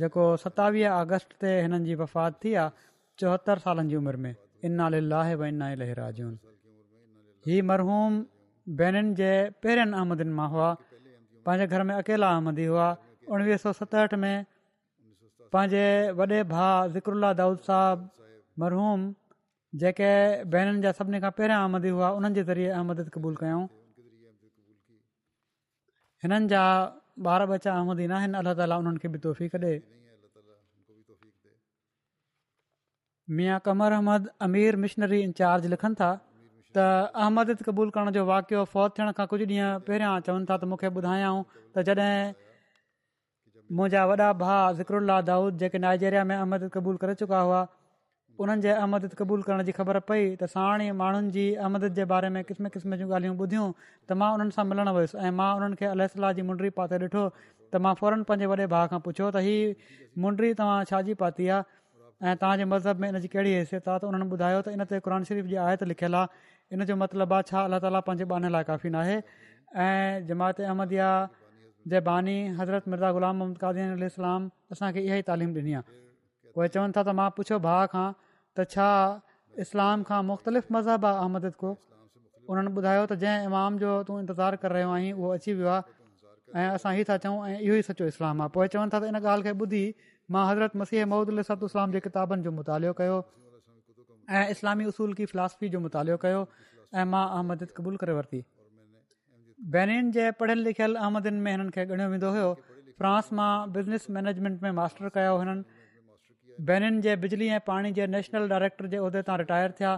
जेको सतावीह अगस्त ते हिननि जी वफ़ात थी आहे चौहतरि सालनि जी उमिरि में ही मरहूम बेनरुनि जे पहिरियनि आमदिन मां हुआ पंहिंजे घर में अकेला आमदी हुआ उणिवीह सौ सतहठि में पंहिंजे वॾे भाउ ज़िकरा दाऊद साहब मरहूम जेके भेनरुनि जा सभिनी खां पहिरियां आमदी हुआ उन्हनि जे ज़रिए अहमद क़बूल कयूं हिननि जा ॿार बच्चा आमदी न आहिनि अलाह ताला उन्हनि खे बि तोफ़ी कॾे मिया कमर अहमद अमीर मिशनरी इंचार्ज लिखनि था त अहमद क़बूल करण जो वाक़ियो फ़ौत थियण खां कुझु ॾींहं पहिरियां चवनि था त मूंखे ॿुधायऊं त जॾहिं मुंहिंजा वॾा भाउ ज़िकर दाऊद जेके नाइजेरिया में अहमद क़बूल करे चुका हुआ उन्हनि जे अहमद क़बूल करण जी ख़बर पई त साणे माण्हुनि जी अहमद जे बारे में क़िस्म क़िस्म जूं ॻाल्हियूं ॿुधियूं त मां उन्हनि सां मिलणु वयुसि ऐं मां उन्हनि खे अलह जी पाते ॾिठो त मां फौरन पंहिंजे वॾे भाउ खां पुछियो त हीअ मुंडी तव्हां पाती आहे ऐं तव्हांजे मज़हब में इन जी कहिड़ी हैसियत आहे त उन्हनि ॿुधायो त इन ते क़ुर शरीफ़ जी आयत लिखियलु आहे इन जो मतिलबु आहे छा अलाह ताला पंहिंजे लाइ काफ़ी नाहे ऐं जमायत अहमद जे बानी हज़रत मिर्ज़ा गुलाम मोहम्मद कादीन अलाम असांखे इहा ई तालीम ॾिनी आहे पोइ चवनि था त मां पुछियो भाउ खां त छा इस्लाम खां मुख़्तलिफ़ मज़हब आहे अहमद को उन्हनि ॿुधायो त जंहिं इमाम जो तू इंतज़ारु करे रहियो आहीं उहो अची वियो आहे ऐं असां इहे था चऊं ऐं इहो ई सचो इस्लाम आहे पोइ चवनि था त इन ॻाल्हि खे ॿुधी मां हज़रत मसीह महमूदु इस्लाम जे किताबनि जो मुतालो कयो ऐं इस्लामी उसूल की फिलासफ़ी जो मुतालो कयो ऐं मां अहमद क़बूल करे वरिती बैनिन जे पढ़ियल लिखियल अहमदनि में हिननि खे ॻणियो वेंदो हुयो फ्रांस मां बिज़नेस मैनेजमेंट में मास्टर कयो हुननि बैनिन जे बिजली ऐं पाणी जे नेशनल डायरेक्टर जे उहिदे तां रिटायर थिया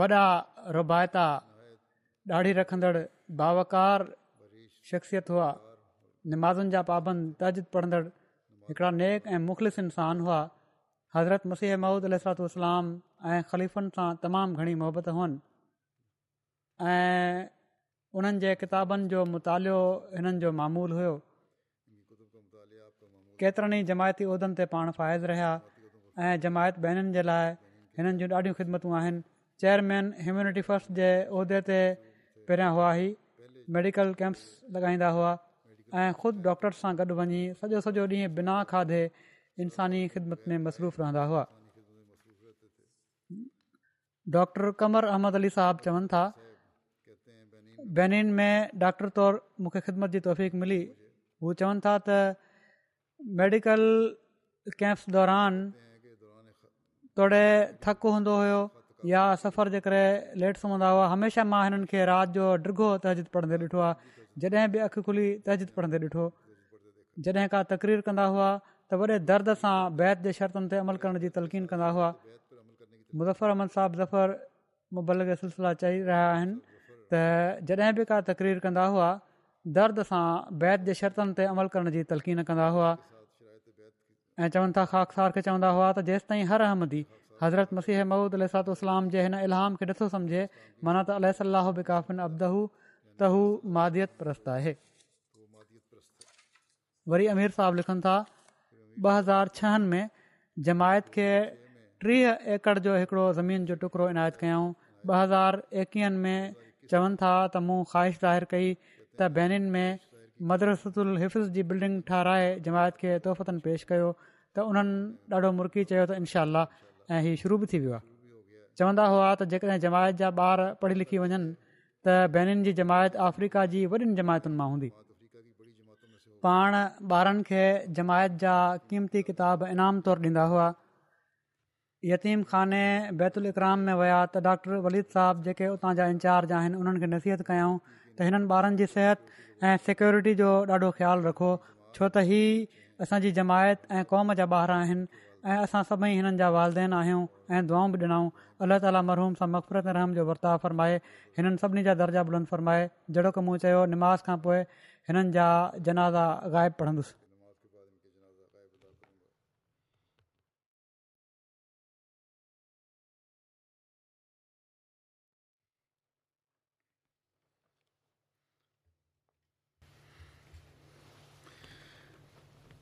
वॾा रुबायता दाढ़ी रखंदड़ बावकार शख़्सियत हुआ नमाज़ुनि जा पाबंद तजिद पढ़ंदड़ हिकिड़ा नेक ऐं मुख़लिस इंसान हुआ हज़रत मसीह महूद अलतो इस्लाम ऐं ख़लीफ़ुनि सां तमामु घणी मोहबत हुअनि ऐं उन्हनि जे किताबनि जो मुतालो हिननि जो मामूलु हुओ केतिरनि ई जमायती उहिदनि ते पाण फ़ाइदो रहिया ऐं जमायत बहिननि जे लाइ हिननि जूं ॾाढियूं ख़िदमतूं आहिनि चेयरमैन ह्यूम्यूनिटी फस्ट जे उहिदे ते पहिरियां हुआ ई मेडिकल कैम्प्स लॻाईंदा हुआ ऐं ख़ुदि डॉक्टर सां गॾु वञी सॼो सॼो ॾींहुं बिना खाधे इंसानी ख़िदमत में मसरूफ़ रहंदा हुआ डॉक्टर कमर अहमद अली साहब चवनि था बैनिन में डॉक्टर तौरु मूंखे ख़िदमत जी तौफ़क़ मिली हू चवनि था त मेडिकल कैम्प्स दौरान तोड़े थकु हूंदो हुयो या सफ़र जे करे लेट सां हूंदा हुआ हमेशह मां हिननि खे राति जो ॾिघो तहजीद पढ़ंदे ॾिठो आहे जॾहिं बि अखि खुली तहजीद पढ़ंदे ॾिठो जॾहिं का तकरीर कंदा हुआ त वॾे दर्द सां बैत जे शर्तनि ते अमल करण जी तलक़ीन कंदा हुआ मुज़र अहमद साहब ज़फर मुबल सिलसिला चई रहिया आहिनि त जॾहिं बि का तकरीर कंदा हुआ दर्द सां बैत जे शर्तनि ते अमल करण जी तलक़ीन कंदा हुआ ऐं चवनि था ख़ासि सार खे चवंदा हुआ त जेसिताईं हर अहमदी हज़रत मसीह महमूद अलतलाम जे हिन इलाम खे नथो सम्झे माना त अलह सलाहु बि काफ़िन अबदहू तहू मादित प्रस्त आहे वरी अमीर साहब लिखनि था ॿ हज़ार छहनि में जमायत खे टीह एकड़ जो हिकिड़ो ज़मीन जो टुकड़ो इनायत ॿ हज़ार एकवीहनि में चवनि था त मूं ख़्वाहिश ज़ाहिर कई त बेनीनि में मदरसु अल हिफ़ जी बिल्डिंग ठाराए जमायत खे तोहफ़तनि पेश कयो त उन्हनि ॾाढो मुरकी चयो त इनशाह ऐं हीउ शुरू बि थी वियो आहे चवंदा हुआ त जेकॾहिं जमायत जा ॿार पढ़ी लिखी वञनि त बेनि जी जमायत अफ्रीका जी वॾियुनि जमायतुनि मां हूंदी पाण ॿारनि खे जमायत जा क़ीमती किताब इनाम तौरु ॾींदा हुआ यतीम ख़ाने बैतुल इकराम में विया त डॉक्टर वलीद साहब जेके उतां जा इंचार्ज आहिनि उन्हनि खे नसीहत कयऊं त हिननि ॿारनि जी सिहत ऐं सिक्योरिटी जो ॾाढो ख़्यालु रखो छो त ही असांजी जमायत ऐं क़ौम जा ॿार आहिनि ऐं असां सभई हिननि जा वालदेन आहियूं ऐं दुआऊं बि ॾिनऊं अलाह ताली महरूम सां मफ़फ़रत रहम जो वर्ताव फ़रमाए हिननि सभिनी जा दर्जा बुलंद फ़रमाए जहिड़ो की मूं चयो निमा खां पोइ हिननि जा जनाज़ा ग़ाइबु पढ़ंदुसि